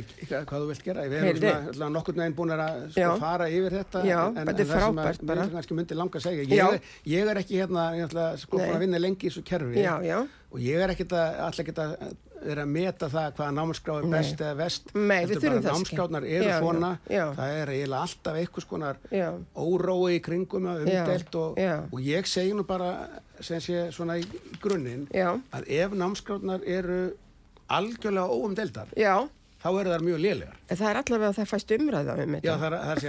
hvað þú vilt gera við erum svona, svona nokkur neginn búin að sko, fara yfir þetta Já, en, en, þetta er en það sem frábært bara. mér kannski myndi langa að segja ég, er- ég er ekki hérna ég ætla, sko, búin að vinna lengi í þessu kerfi Já, já. og ég er ekkit að allir ekkit að vera að meta það hvaða námskrá er best eða vest Nei, við þurfum bara það ekki. námskránar eru svona já. það er eiginlega alltaf einhvers konar órói í kringum Já, umdelt og, og ég segi nú bara sem sé svona í, í grunninn já, að ef námskránar eru algjörlega óumdeldar já. þá eru þær mjög lélegar En það er allavega að það fæst umræða um Já, þetta. það er, það er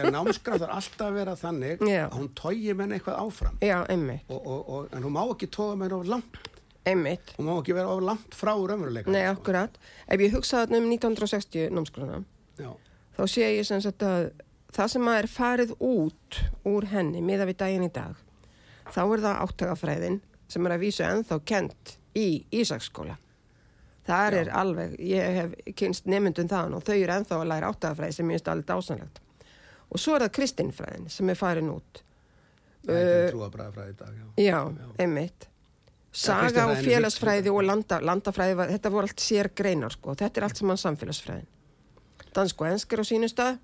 það er alltaf að vera þannig Já. að hún tói menn eitthvað áfram Já, einmitt, og, og, og, en hún má ekki tóa menn of langt einmitt. hún má ekki vera of langt frá raunveruleika Nei, akkurat. Ef ég hugsa þarna um 1960 námskrona, Já, þá sé ég sem sagt að það sem að er farið út úr henni miða við daginn í dag, þá er það áttagafræðin sem er að vísu ennþá kent í Ísaksskóla. Það er alveg, ég hef kynst nemyndum þaðan og þau eru ennþá að læra áttagafræði sem ég finnst alveg dásanlegt. Og svo er það kristinfræðin sem er farin út. það er Uh, trúabræðafræði í dag já. Já, Já. einmitt. Saga og er félagsfræði og landa, landafræði, var- þetta voru allt sér greinar sko. Þetta er allt saman samfélagsfræðin. Dansk og enskar á sínu stað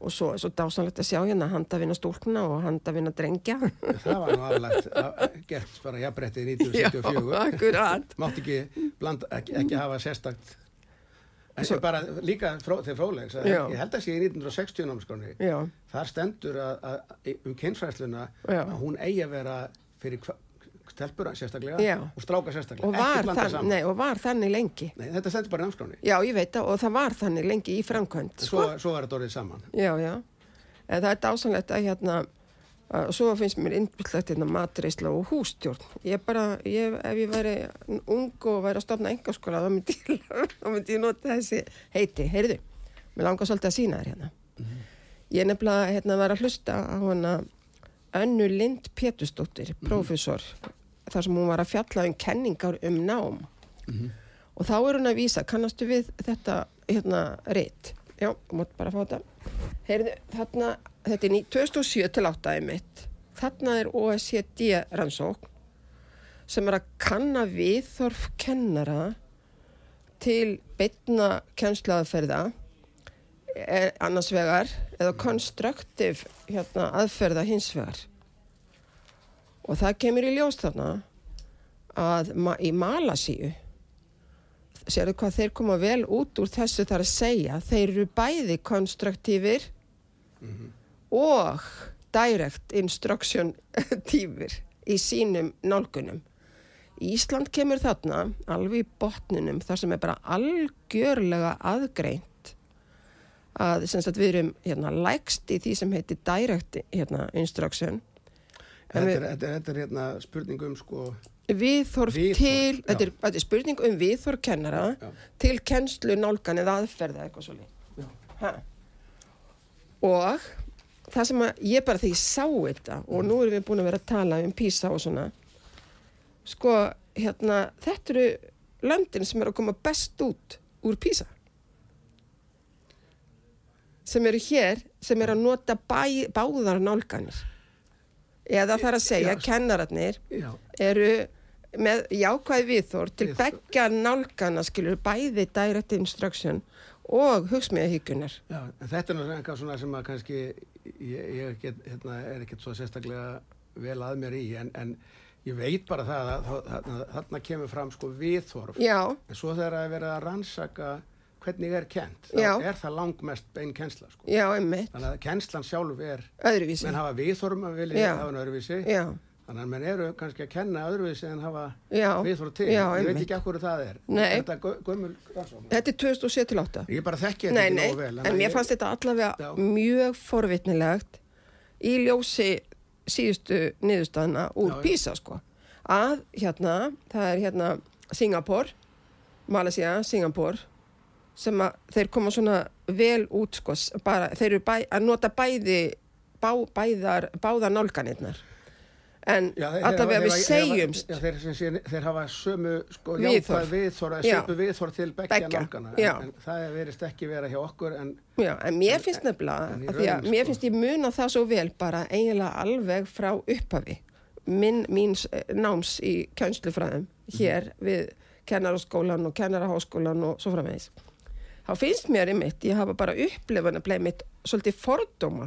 og svo er svo dásanlegt að sjá hérna handavinna stúlkna og handavinna drengja. það var nú að- gert bara jafnbrettið Já, 1974 akkurat. mátt ekki, blanda, ekki, ekki hafa sérstakt Svo- bara líka fró, til frólegs ég held að sé í 1960 námskráni Já, þar stendur að, að um kynfræðsluna Já. að hún eigi að vera fyrir stelpur sérstaklega Já. og stráka sérstaklega og var, þann, nei, og var þannig lengi. Nei, þetta stendur bara í námskráni Já, ég veit það og það var þannig lengi í framkvæmt. svo, svo er þetta orðið saman Já, já. En það er dásanlegt að hérna, að, svo finnst mér innbyllegt hérna matreisla og hústjórn. Ég bara, ég, ef ég væri ung og væri að stofna engaskóla, þá myndi, ég- myndi ég nota þessi heiti. Heyrðu, mér langar svolítið að sína þér hérna. Ég nefnilega hérna var að hlusta á hana Önnu Lind Pétusdóttir, prófessor, þar sem hún var að fjalla um kenningar um nám. Og þá er hún að vísa, kannastu við þetta hérna reitt? Já, mútt bara fá þetta. Heyrðu, þarna, þetta er ný- 2007 til 8 einmitt. Þarna er OECD rannsók sem er að kanna viðþorf kennara til beitna kennsluaðferða er annars vegar eða konstruktiv hérna, aðferða hins vegar og það kemur í ljós þarna að ma í Malasíu sérðu hvað þeir koma vel út úr þessu þar að segja? Þeir eru bæði konstruktífir og direct instruction tífur í sínum nálgunum. Ísland kemur þarna alveg í botninum þar sem er bara algjörlega aðgreint að sagt, við erum hérna, lægst í því sem heitir direct hérna, instruction Þetta er, þetta, er, þetta er hérna spurning um sko, Viðhorf, til, þetta er, þetta er spurning um viðþorf kennara Já. til kennslu nálgan eða aðferða eitthvað svo líf. Og það sem að ég bara þegar ég sá þetta og nú erum við búin að vera að tala um PISA og svona, sko, hérna, þetta eru löndin sem eru að koma best út úr PISA. Sem eru hér, sem eru að nota bæ, báðar nálganir. Eða er að segja, Já. kennararnir já, eru með jákvæð viðþór til beggja nálgana skilur bæði direct instruction og hugsmíðahíkunar. þetta er eitthvað svona sem að kannski ég, ég get, hérna, er ekkert svo sérstaklega vel að mér í en, en ég veit bara það að þarna, þarna kemur fram sko viðþorf Já, en svo þegar það er verið að rannsaka hvernig er kent, Já. þá er það langmest bein kennsla sko. já, emmitt, þannig að kennslan sjálf er öðruvísi. menn hafa viðþorfum að vilja Já. hafa hann öðruvísi Já, þannig að menn eru kannski að kenna öðruvísi en hafa já, viðþorf til já, ég veit einmitt. ekki af hverju það er Nei. þetta er gö- gömul rannsókn Þetta er 2007-8. ég bara þekki þetta Nei, ekki nei, nógu vel en mér fannst þetta allavega Já. mjög forvitnilegt í ljósi síðustu niðurstaðna úr Já, já. PISA, sko. Að hérna, það er hérna Singapur, Malaysia, Singapur, sem að þeir koma svona vel út, sko, bara, þeir eru bæ, að nota bæði, bá, bæðar, báðar nálganirnar. En Já, þeir- allavega við segjumst, já, þeir, sé, þeir hafa sömu sko, jákvæð viðþorf Já. sömu viðþorf til nálgana já. en, en það verist ekki vera hjá okkur en Já, en mér finnst nefnilega, en í að rauninni, mér sko. finnst ég muna það svo vel bara eiginlega alveg frá upphafi minn, míns eh, náms í kjönslufræðum hér við kennaraskólan og kennaraháskólan og svo framvegis. Þá finnst mér einmitt, ég hafa bara upplifan að bleið mitt svolítið fordóma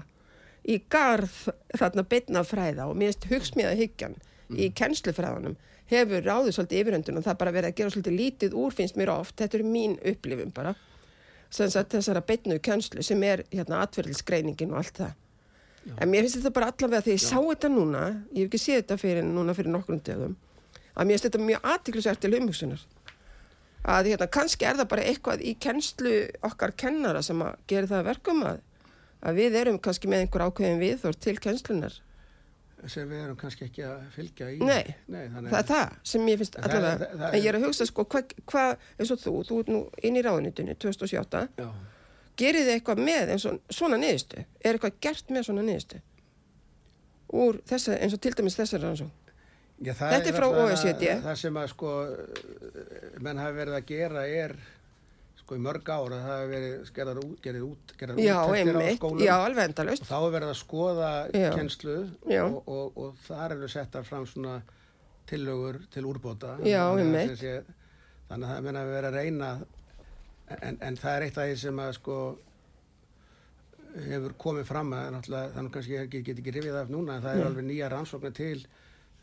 í garð þarna bytna fræða og mér finnst hugsmíða hyggjan í kennslufræðanum hefur ráðið svolítið yfiröndun og það bara verið að gera svolítið lítið úr finnst mér oft, þetta er mín upplifun bara. Þessara beitnu kjönslu sem er hérna atverðilsgreiningin og allt það. En mér finnst þetta bara allavega þegar ég sá þetta núna, ég hef ekki séð þetta fyrir núna fyrir nokkrum dögum, að mér finnst þetta mjög aðtiklisvært til umhugsunar. Að hérna, kannski er það bara eitthvað í kennslu okkar kennara sem að gera það að verkum að, að við erum kannski með einhver ákveðin viðþór til kennslunar. sem við erum kannski ekki að fylgja í Nei, þannig Það er það sem ég finnst Það- allavega, það- það- en ég er að hugsa sko, hvað, hva, eins og þú, þú ert nú inn í ráðunitunni 2007, já, gerið þið eitthvað með eins og svona niðurstu? Er eitthvað gert með svona niðurstu? Úr þessa, eins og til dæmis þessari rannsókn? Já, Þetta er frá OECD. það sem að sko menn hafi verið að gera er sko í mörg ára það hafi verið gerðar út, gerðar út, gerðar Já, úttektir á einmitt, já, alveg endalaust. og þá er verið að skoða Já. kennslu Já. og, og, og þar eru settar fram svona tillögur til úrbóta Já, einmitt. þannig að það menna að vera að reyna en, en það er eitt af því sem að sko hefur komið fram að þannig kannski ég get ekki rifið af núna en það er Nei. alveg nýja rannsóknir til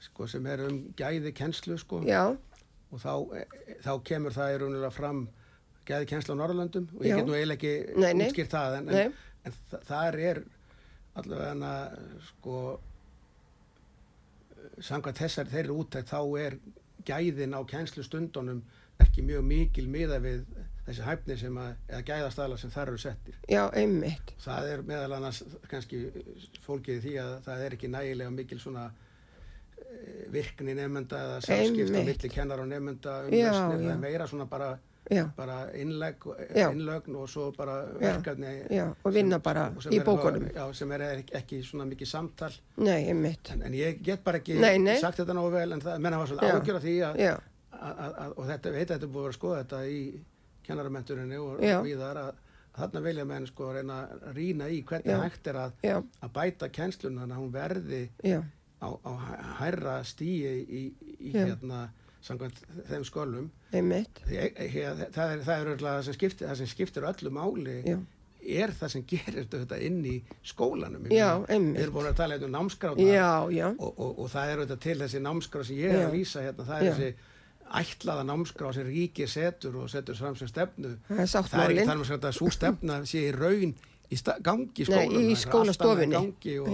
sko sem er um gæði kennslu sko Já, og þá, e, þá kemur það í raunilega fram gæði kennslu á Norrlöndum og Já. ég get nú eiginlega ekki Nei, nei. útskýrt það en, en, en þa þar er allavega sko samkvæmt þessar þeirri úttækt þá er gæðin á kennslustundunum ekki mjög mikil miða við þessi hæfni sem að, eða gæðastæla sem þar eru settir. já, einmitt. Það er meðal annars kannski fólkið því að það er ekki nægilega mikil svona virkni nefnda eða samskipt á Einmitt. milli kennar og nefnda um Já, lausnir, það er meira svona bara bara innlegg, Já. innlögn og svo bara verkefni og vinna sem- bara og sem í bókunum. Já, sem er ekki, ekki svona mikið samtal Nei, en, en ég get bara ekki Nei, nei. sagt þetta nógu vel en það menna var svolítið ágjör af því að, að, að, og þetta veit að þetta búið að skoða þetta í kennaramenturinni og Já. viðar að, að þarna vilja menn sko reyna að rýna í hvernig Já. hægt er að, að bæta kennsluna þannig að hún verði já, á, á hærra stíi í, í hérna samkvæmt þeim e, það er, það er sem skiptir, það sem skiptir öllu máli Já. er það sem gerir þetta inn í skólanum Já, við erum búin að tala hérna um já, og, og, og það er auðvitað til þessi námskrá sem ég er Já. að lýsa hérna, það er þessi ætlaða námskrá sem ríkið setur og setur fram sem stefnu. Það er það er þar með að svo stefna sé í raun í gangi skólanum í í gangi og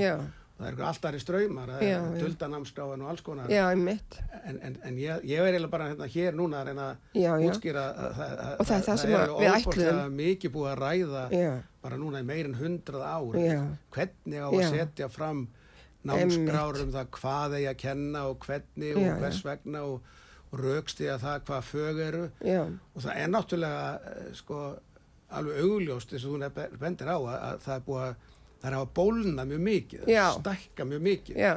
það er alltaf í ströymar það er já. duldanámskráin og alls konar. Já, einmitt. en, en, en ég, ég er eiginlega bara hérna hér núna að reyna Já, að já. útskýra að, að, að, Og það er það sem að við ætluðum. mikið búið að ræða Já, bara núna í meir en hundrað ár. Hvernig á að setja fram námskrár um það hvað eigi að kenna og hvernig og hvers vegna og, og raukstiða það hvað fög eru. Og það er náttúrulega eh, sko alveg augljóst eins og þú bendir á að, að það er búið að það er að bólna mjög mikið, stækka mjög mikið. Já,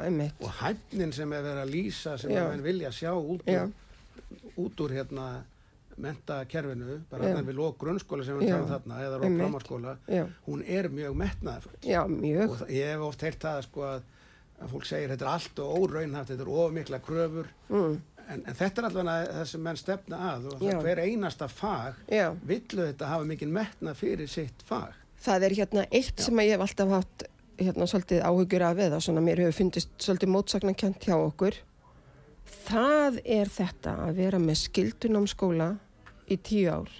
og hæfnin sem er verið að lýsa sem Já. að menn vilja sjá út úr, út úr hérna mentakerfinu, bara þarna við lók grunnskóla sem við tala þarna eða lók Já, hún er mjög mjög. og ég hef oft heyrt það sko að, fólk segir þetta er allt og óraunhaft, þetta er of mikla kröfur. Mm, en, en þetta er allavega það sem menn stefna að og hver einasta fag villu þetta hafa mikið metnað fyrir sitt fag Það er hérna eitt sem að ég hef alltaf haft hérna svolítið áhugjur af eða svona mér hefur fundist svolítið mótsagnarkjönt hjá okkur. Það er þetta að vera með skildunámskóla í tíu ár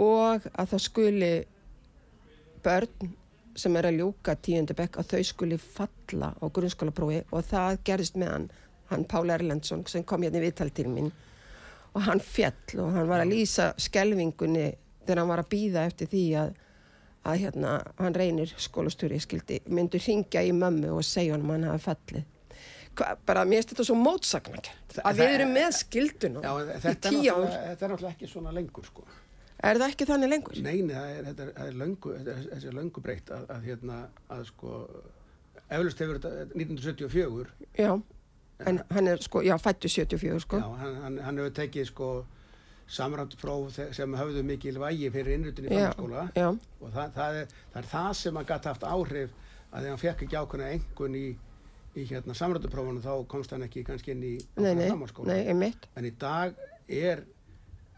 og að það skuli börn sem er að ljúka tíundu bekk að þau skuli falla á grunnskólaprófi og það gerist með hann, hann Pál Erlendsson sem kom hérna í mín og hann fjall og hann var að lýsa skelvingunni þegar hann var að býða eftir því að, að hérna, hann reynir skólastjóri skildi, myndu ringja í mömmu og segja hann að hann hafi fallið. Hva, bara mér finnst þetta svo mótsagnakent Þa- að við erum með skilduna Já, þetta, er þetta er náttúrulega ekki svona lengur sko. Er það ekki þannig lengur? Er, þetta er, löngu, þetta er, þessi er löngu breytt að, að hérna, að sko, eflust hefur þetta 1974, Já, en hann er sko, já, fættu 74 sko. Já, hann, hann, hann hefur tekið sko samræmt próf sem höfðu mikil vægi fyrir innrutin í framskóla og það, það, er, það er það sem hann gæti haft áhrif að þegar hann fekk ekki ákveðna engun í, í hérna samræntuprófunum þá komst hann ekki kannski inn í einmitt. En í dag er,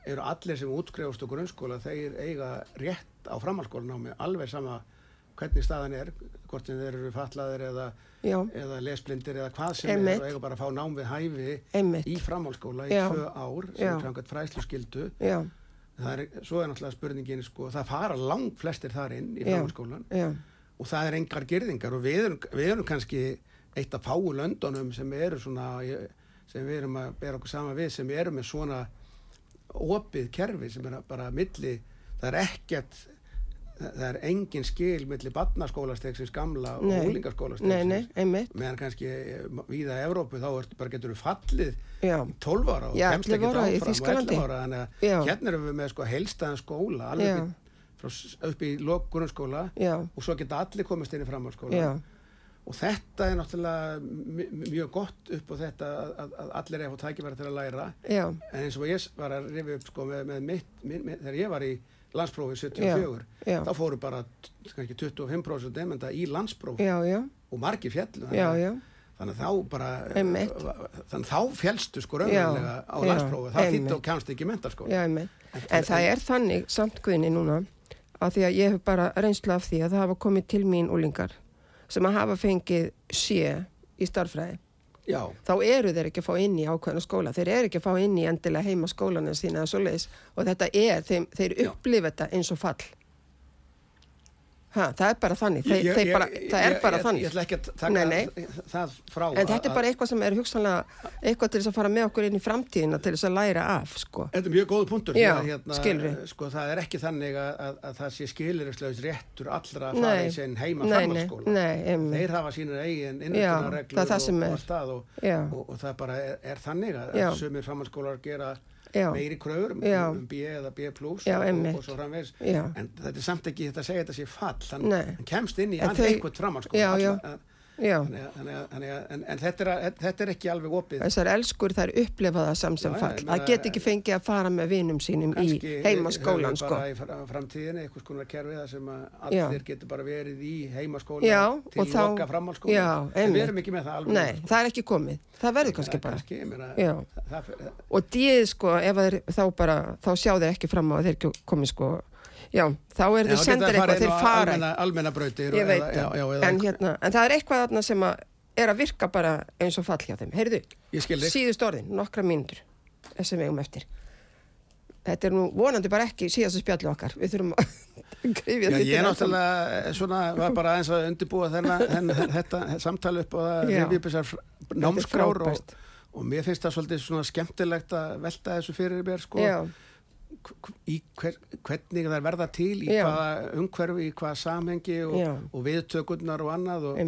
eru allir sem útskrifast á grunnskóla, þeir eiga rétt á framhalskólanámi, alveg sama hvernig staðan er, hvort sem þeir eru fatlaðir eða, eða lesblindir eða hvað sem Einmitt. er og eiga bara að fá nám við hæfi einmitt, í framhalskóla í tvö ár sem Já. er samkvæmt fræslu skildu. er, svo er náttúrulega spurningin, sko, það fara langt flestir þar inn í framhalskólan og það er engar girðingar og við erum, við erum kannski eitt af fáu löndunum sem eru svona sem við erum að bera okkur saman við sem eru með svona opið kerfi sem er bara milli það er ekkert það er engin skil milli barnaskólastegsins gamla og Nei. nei, úlingaskólastegsins nei, einmitt. Meðan kannski víða Evrópu þá er, getur við fallið Já, í 12 ára og kemst 11 ekki áfram og Þýskalandi. 11 ára. Þannig að hérna erum við með sko heilstæðan skóla frá, upp í grunnskóla og svo geta allir komist inn í framhaldsskóla. Og þetta er náttúrulega mjög gott upp á þetta að, að, að allir er að fá tækifæri til að læra. Já, en eins og ég var að rifja upp sko með, með mitt, minn, minn, þegar ég var í landsprófi 74, já, þá fóru bara kannski 25% nefnda í landsprófi já, já, og margir fjallu já, já, þannig að þá bara Einmitt. þannig að þá fjallstu sko raunverulega á já, landsprófi, það þýtti og kemst ekki í mentaskóla já, einmitt. En það er þannig samt guðni núna að því að ég hef bara reynslu af því að það hafa komið til mín úlingar sem að hafa fengið sé í starfræði. Já, Þá eru þeir ekki að fá inn í ákveðna skóla. Þeir eru ekki að fá inn í endilega heima skólana sína og þetta er, þeim, þeir Já. upplifa þetta eins og fall. Ha, það er bara þannig. Þeir, Ég- ég- bara, það er ég- bara þannig. ég ætla ekki að taka Nei, nei. það frá En þetta að- er bara eitthvað sem er hugsanlega eitthvað til þess að fara með okkur inn í framtíðina til þess að læra af, sko. Þetta er mjög góð punktur Já, að, hérna, skilurðu. sko, það er ekki þannig að, að, að það sé skilirislaus réttur allra að fara Nei. í sinn heima Nei, nei, nei, einmitt. þeir hafa sínur eigin það og, og, er. og, stað og, og, og það bara er, er þannig að Já. sumir framhaldsskólar gera Já. meiri kröfur um, um B eða B plus og, og, svo framvegs en þetta er samt ekki þetta að segja þetta sé fall hann, hann kemst inn í hann þau- eitthvað framhalskóla Þannig þannig þannig en, en þetta, er, þetta er ekki alveg opið þessar elskur þær upplefa það samt sem Já, já, fall. ég Það get ekki fengið að fara með vinum sínum í heimaskólan, sko. bara í fra- framtíðinni eitthvað skonar kerfið þar sem allir getur bara verið í heimaskóla Já, til þá- loka framhalskóla Já, en við erum ekki með það alveg Nei, það er ekki komið. Það verður kannski bara. kannski, meina, það, það, Og díð, sko, ef þeir, þá bara, þá sjá þeir ekki fram á að þeir komið, sko, já, þá er þeir sendir eitthvað, þeir fara. almenna, almenna brautir Ég og- veit eða- það, en, hérna, en það er eitthvað þarna sem að er að virka bara eins og fall hjá þeim. Heyrðu, síðust orðin, nokkra mínútur, þessum við um eftir. Þetta er nú vonandi bara ekki síðastu spjallu okkar. Við þurfum að grifja þetta ég náttúrulega eh, svona, var bara aðeins að undirbúa þennan, þennan, þetta samtali upp það Já. rifja upp þessar fr- námskrár og, og mér finnst það svolítið svona skemmtilegt að velta þessu fyrir mér sko, Já, hver, hvernig það verða til í Já. hvaða umhverfi, í hvaða samhengi og, og viðtökurnar og annað og,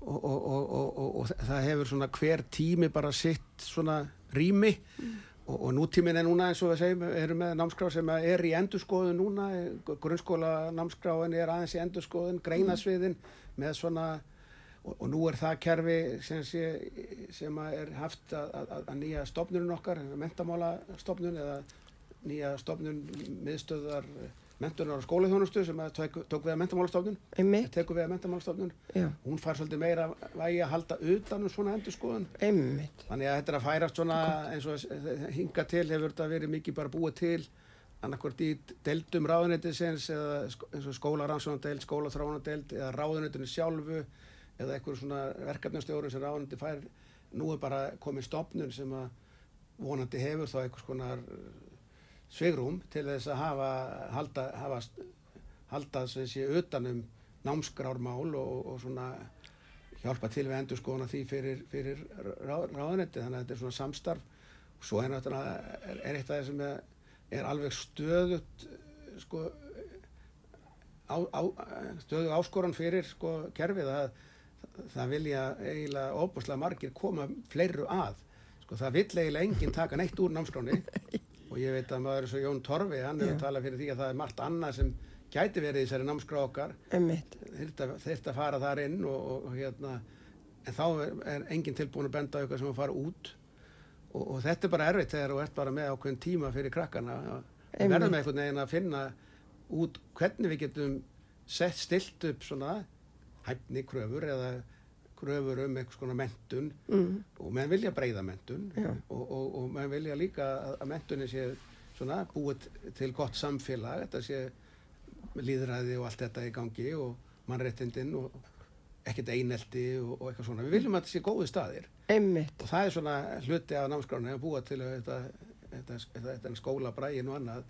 og, og, og, og, og, og það hefur svona hver tími bara sitt svona rými. Og, og nútímin er núna eins og við segjum erum með námskrá sem er í endurskoðun núna. Grunnskóla námskráin er aðeins í endurskoðun, greinasviðin með svona og, og nú er það kerfi sem, sé, sem er haft að, að, að nýja stofnunum okkar, mentamála stofnun eða nýja stofnun miðstöðar mentunar og skólaþjónustu sem tók, tók við að mentamálastofnun tekur við að mentamálastofnun hún far svolítið meira vægi að halda utan um svona endurskoðun. Einmitt. þannig að þetta er að færast svona eins og hinga til hefur þetta verið mikið bara búið til. Annarkvort í deildum ráðuneytisins eða sk- eins og skólarannsónadeild, skólaþróunadeild eða ráðuneytinu sjálfu eða eitthvað svona verkefnastjóru sem ráðuneyti fær. Nú er bara komið stopnun sem að vonandi hefur þá eitthvað svigrum til þess að hafa halda, hafa, halda sé utanum námskrármál og, og svona hjálpa til við endur skoðuna því fyrir, fyrir rá, ráðunetti þannig að þetta er svona samstarf. Og svo er náttúrulega er eitt af það sem er, er alveg stöðut sko á, á, stöðu áskoran fyrir sko kerfið að það vilja eiginlega óbúslega margir koma fleiru að. Sko það vill eiginlega enginn taka neitt úr námskráni og ég veit að maður eins og Jón Torfi hann er Já. að tala fyrir því að það er margt annað sem gæti verið í þessari námskrá okkar. Þurft að fara þar inn og, og, hérna en þá er, er enginn tilbúin að benda eitthvað sem að fara út. Og, og þetta er bara erfitt þegar þú ert bara með ákveðin tíma fyrir krakkana. Við verðum einhvern veginn að finna út hvernig við getum sett stilt upp svona hæfni kröfur eða kröfur um einhvers konar mentun mm, og menn vilja breyða mentun Já. og, og, og menn vilja líka að, að mentunin sé svona búið til gott samfélag þetta sé líðræði og allt þetta í gangi og mannréttindin og ekkert einelti og, og eitthvað svona. Við viljum að þetta sé góði staðir. Einmitt, og það er svona hluti af námskránu að búa til þetta, þetta, þetta, þetta skóla bræin og annað.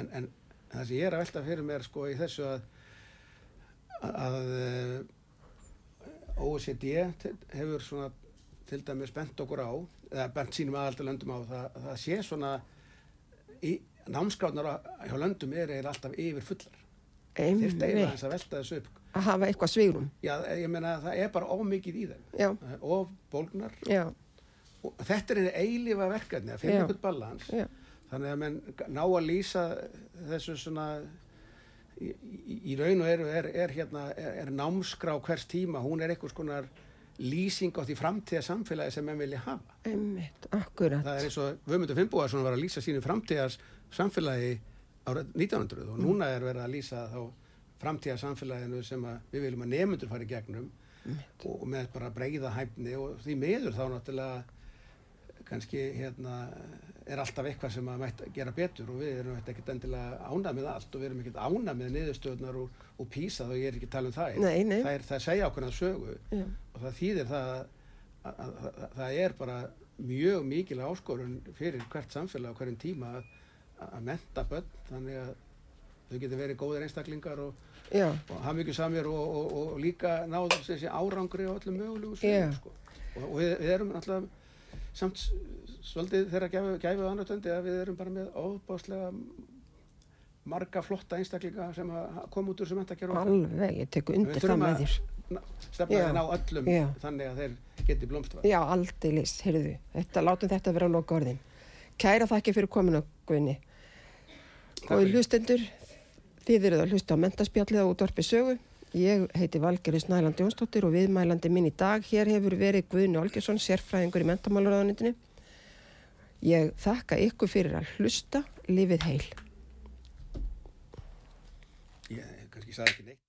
En, en það sem ég er að velta fyrir mér sko í þessu að að OECD hefur svona til dæmis bent okkur á eða bent sínum aðaldalöndum á það, það sé svona í námskránar á- hjá löndum er eiginlega alltaf yfir fullar þyrfti eiginlega aðeins að velta þessu upp. Að hafa eitthvað svigrum. já, ég meina það er bara ómikið í þeim. Of bólgnar. Og þetta er einu eilífa verkefni að finna eitthvað balans þannig að menn ná að lýsa þessu svona í, í, raun og eru er, er, hérna, er, námskrá hvers tíma. Hún er einhvers konar lýsing á því framtíða samfélagi sem menn vilja hafa. Einmitt, akkurat. það er eins og Vömundur Finnbúarsson var að lýsa sínu framtíðars samfélagi árið 1900 og núna er verið að lýsa þá framtíða samfélaginu sem við viljum að nemyndur fara í gegnum og, og með bara breyða hæfni og því miður þá náttúrulega kannski hérna er alltaf eitthvað sem að mætt gera betur og við erum ekkert endilega ánað með allt og við erum ekkert ánað með niðurstöðunar og, og písa og ég er ekki að tala um það Nei, nei. það, er, það segja okkur að sögu Já, og það þýðir það að, að, að, að það er bara mjög mikil áskorun fyrir hvert samfélag á hverjum tíma að, að menta börn þannig að þau getur verið góðir einstaklingar og, og hafa mikið samir og, og, og, og líka náðu þessi árangri á öllum mögulegu sviðum sko. og, og við, við erum alltaf samt svolítið þegar gæfu, gæfu annartöndi að við erum bara með óbáslega marga flotta einstaklinga sem að koma út úr sem mentakerfi okkar. alveg, ég tek undir það með þér. stefna Já. þeir ná öllum Já. þannig að þeir geti blómstrað Já, aldeilis, heyrðu, þetta, látum þetta vera að loka orðin. Kæra þakki fyrir kominu Guðni. Og í hlustendur, þið eruð að hlusta á mentaspjallið á útvarpi sögu. Ég heiti Valgerður Snæland Jónsdóttir og viðmælandi minn í dag. Hér hefur verið Guðni Olgesson, sérfræðingur í mentamálaráðanitinu. Ég þakka ykkur fyrir að hlusta, lifið heil. Ég kannski sagði ekki neitt.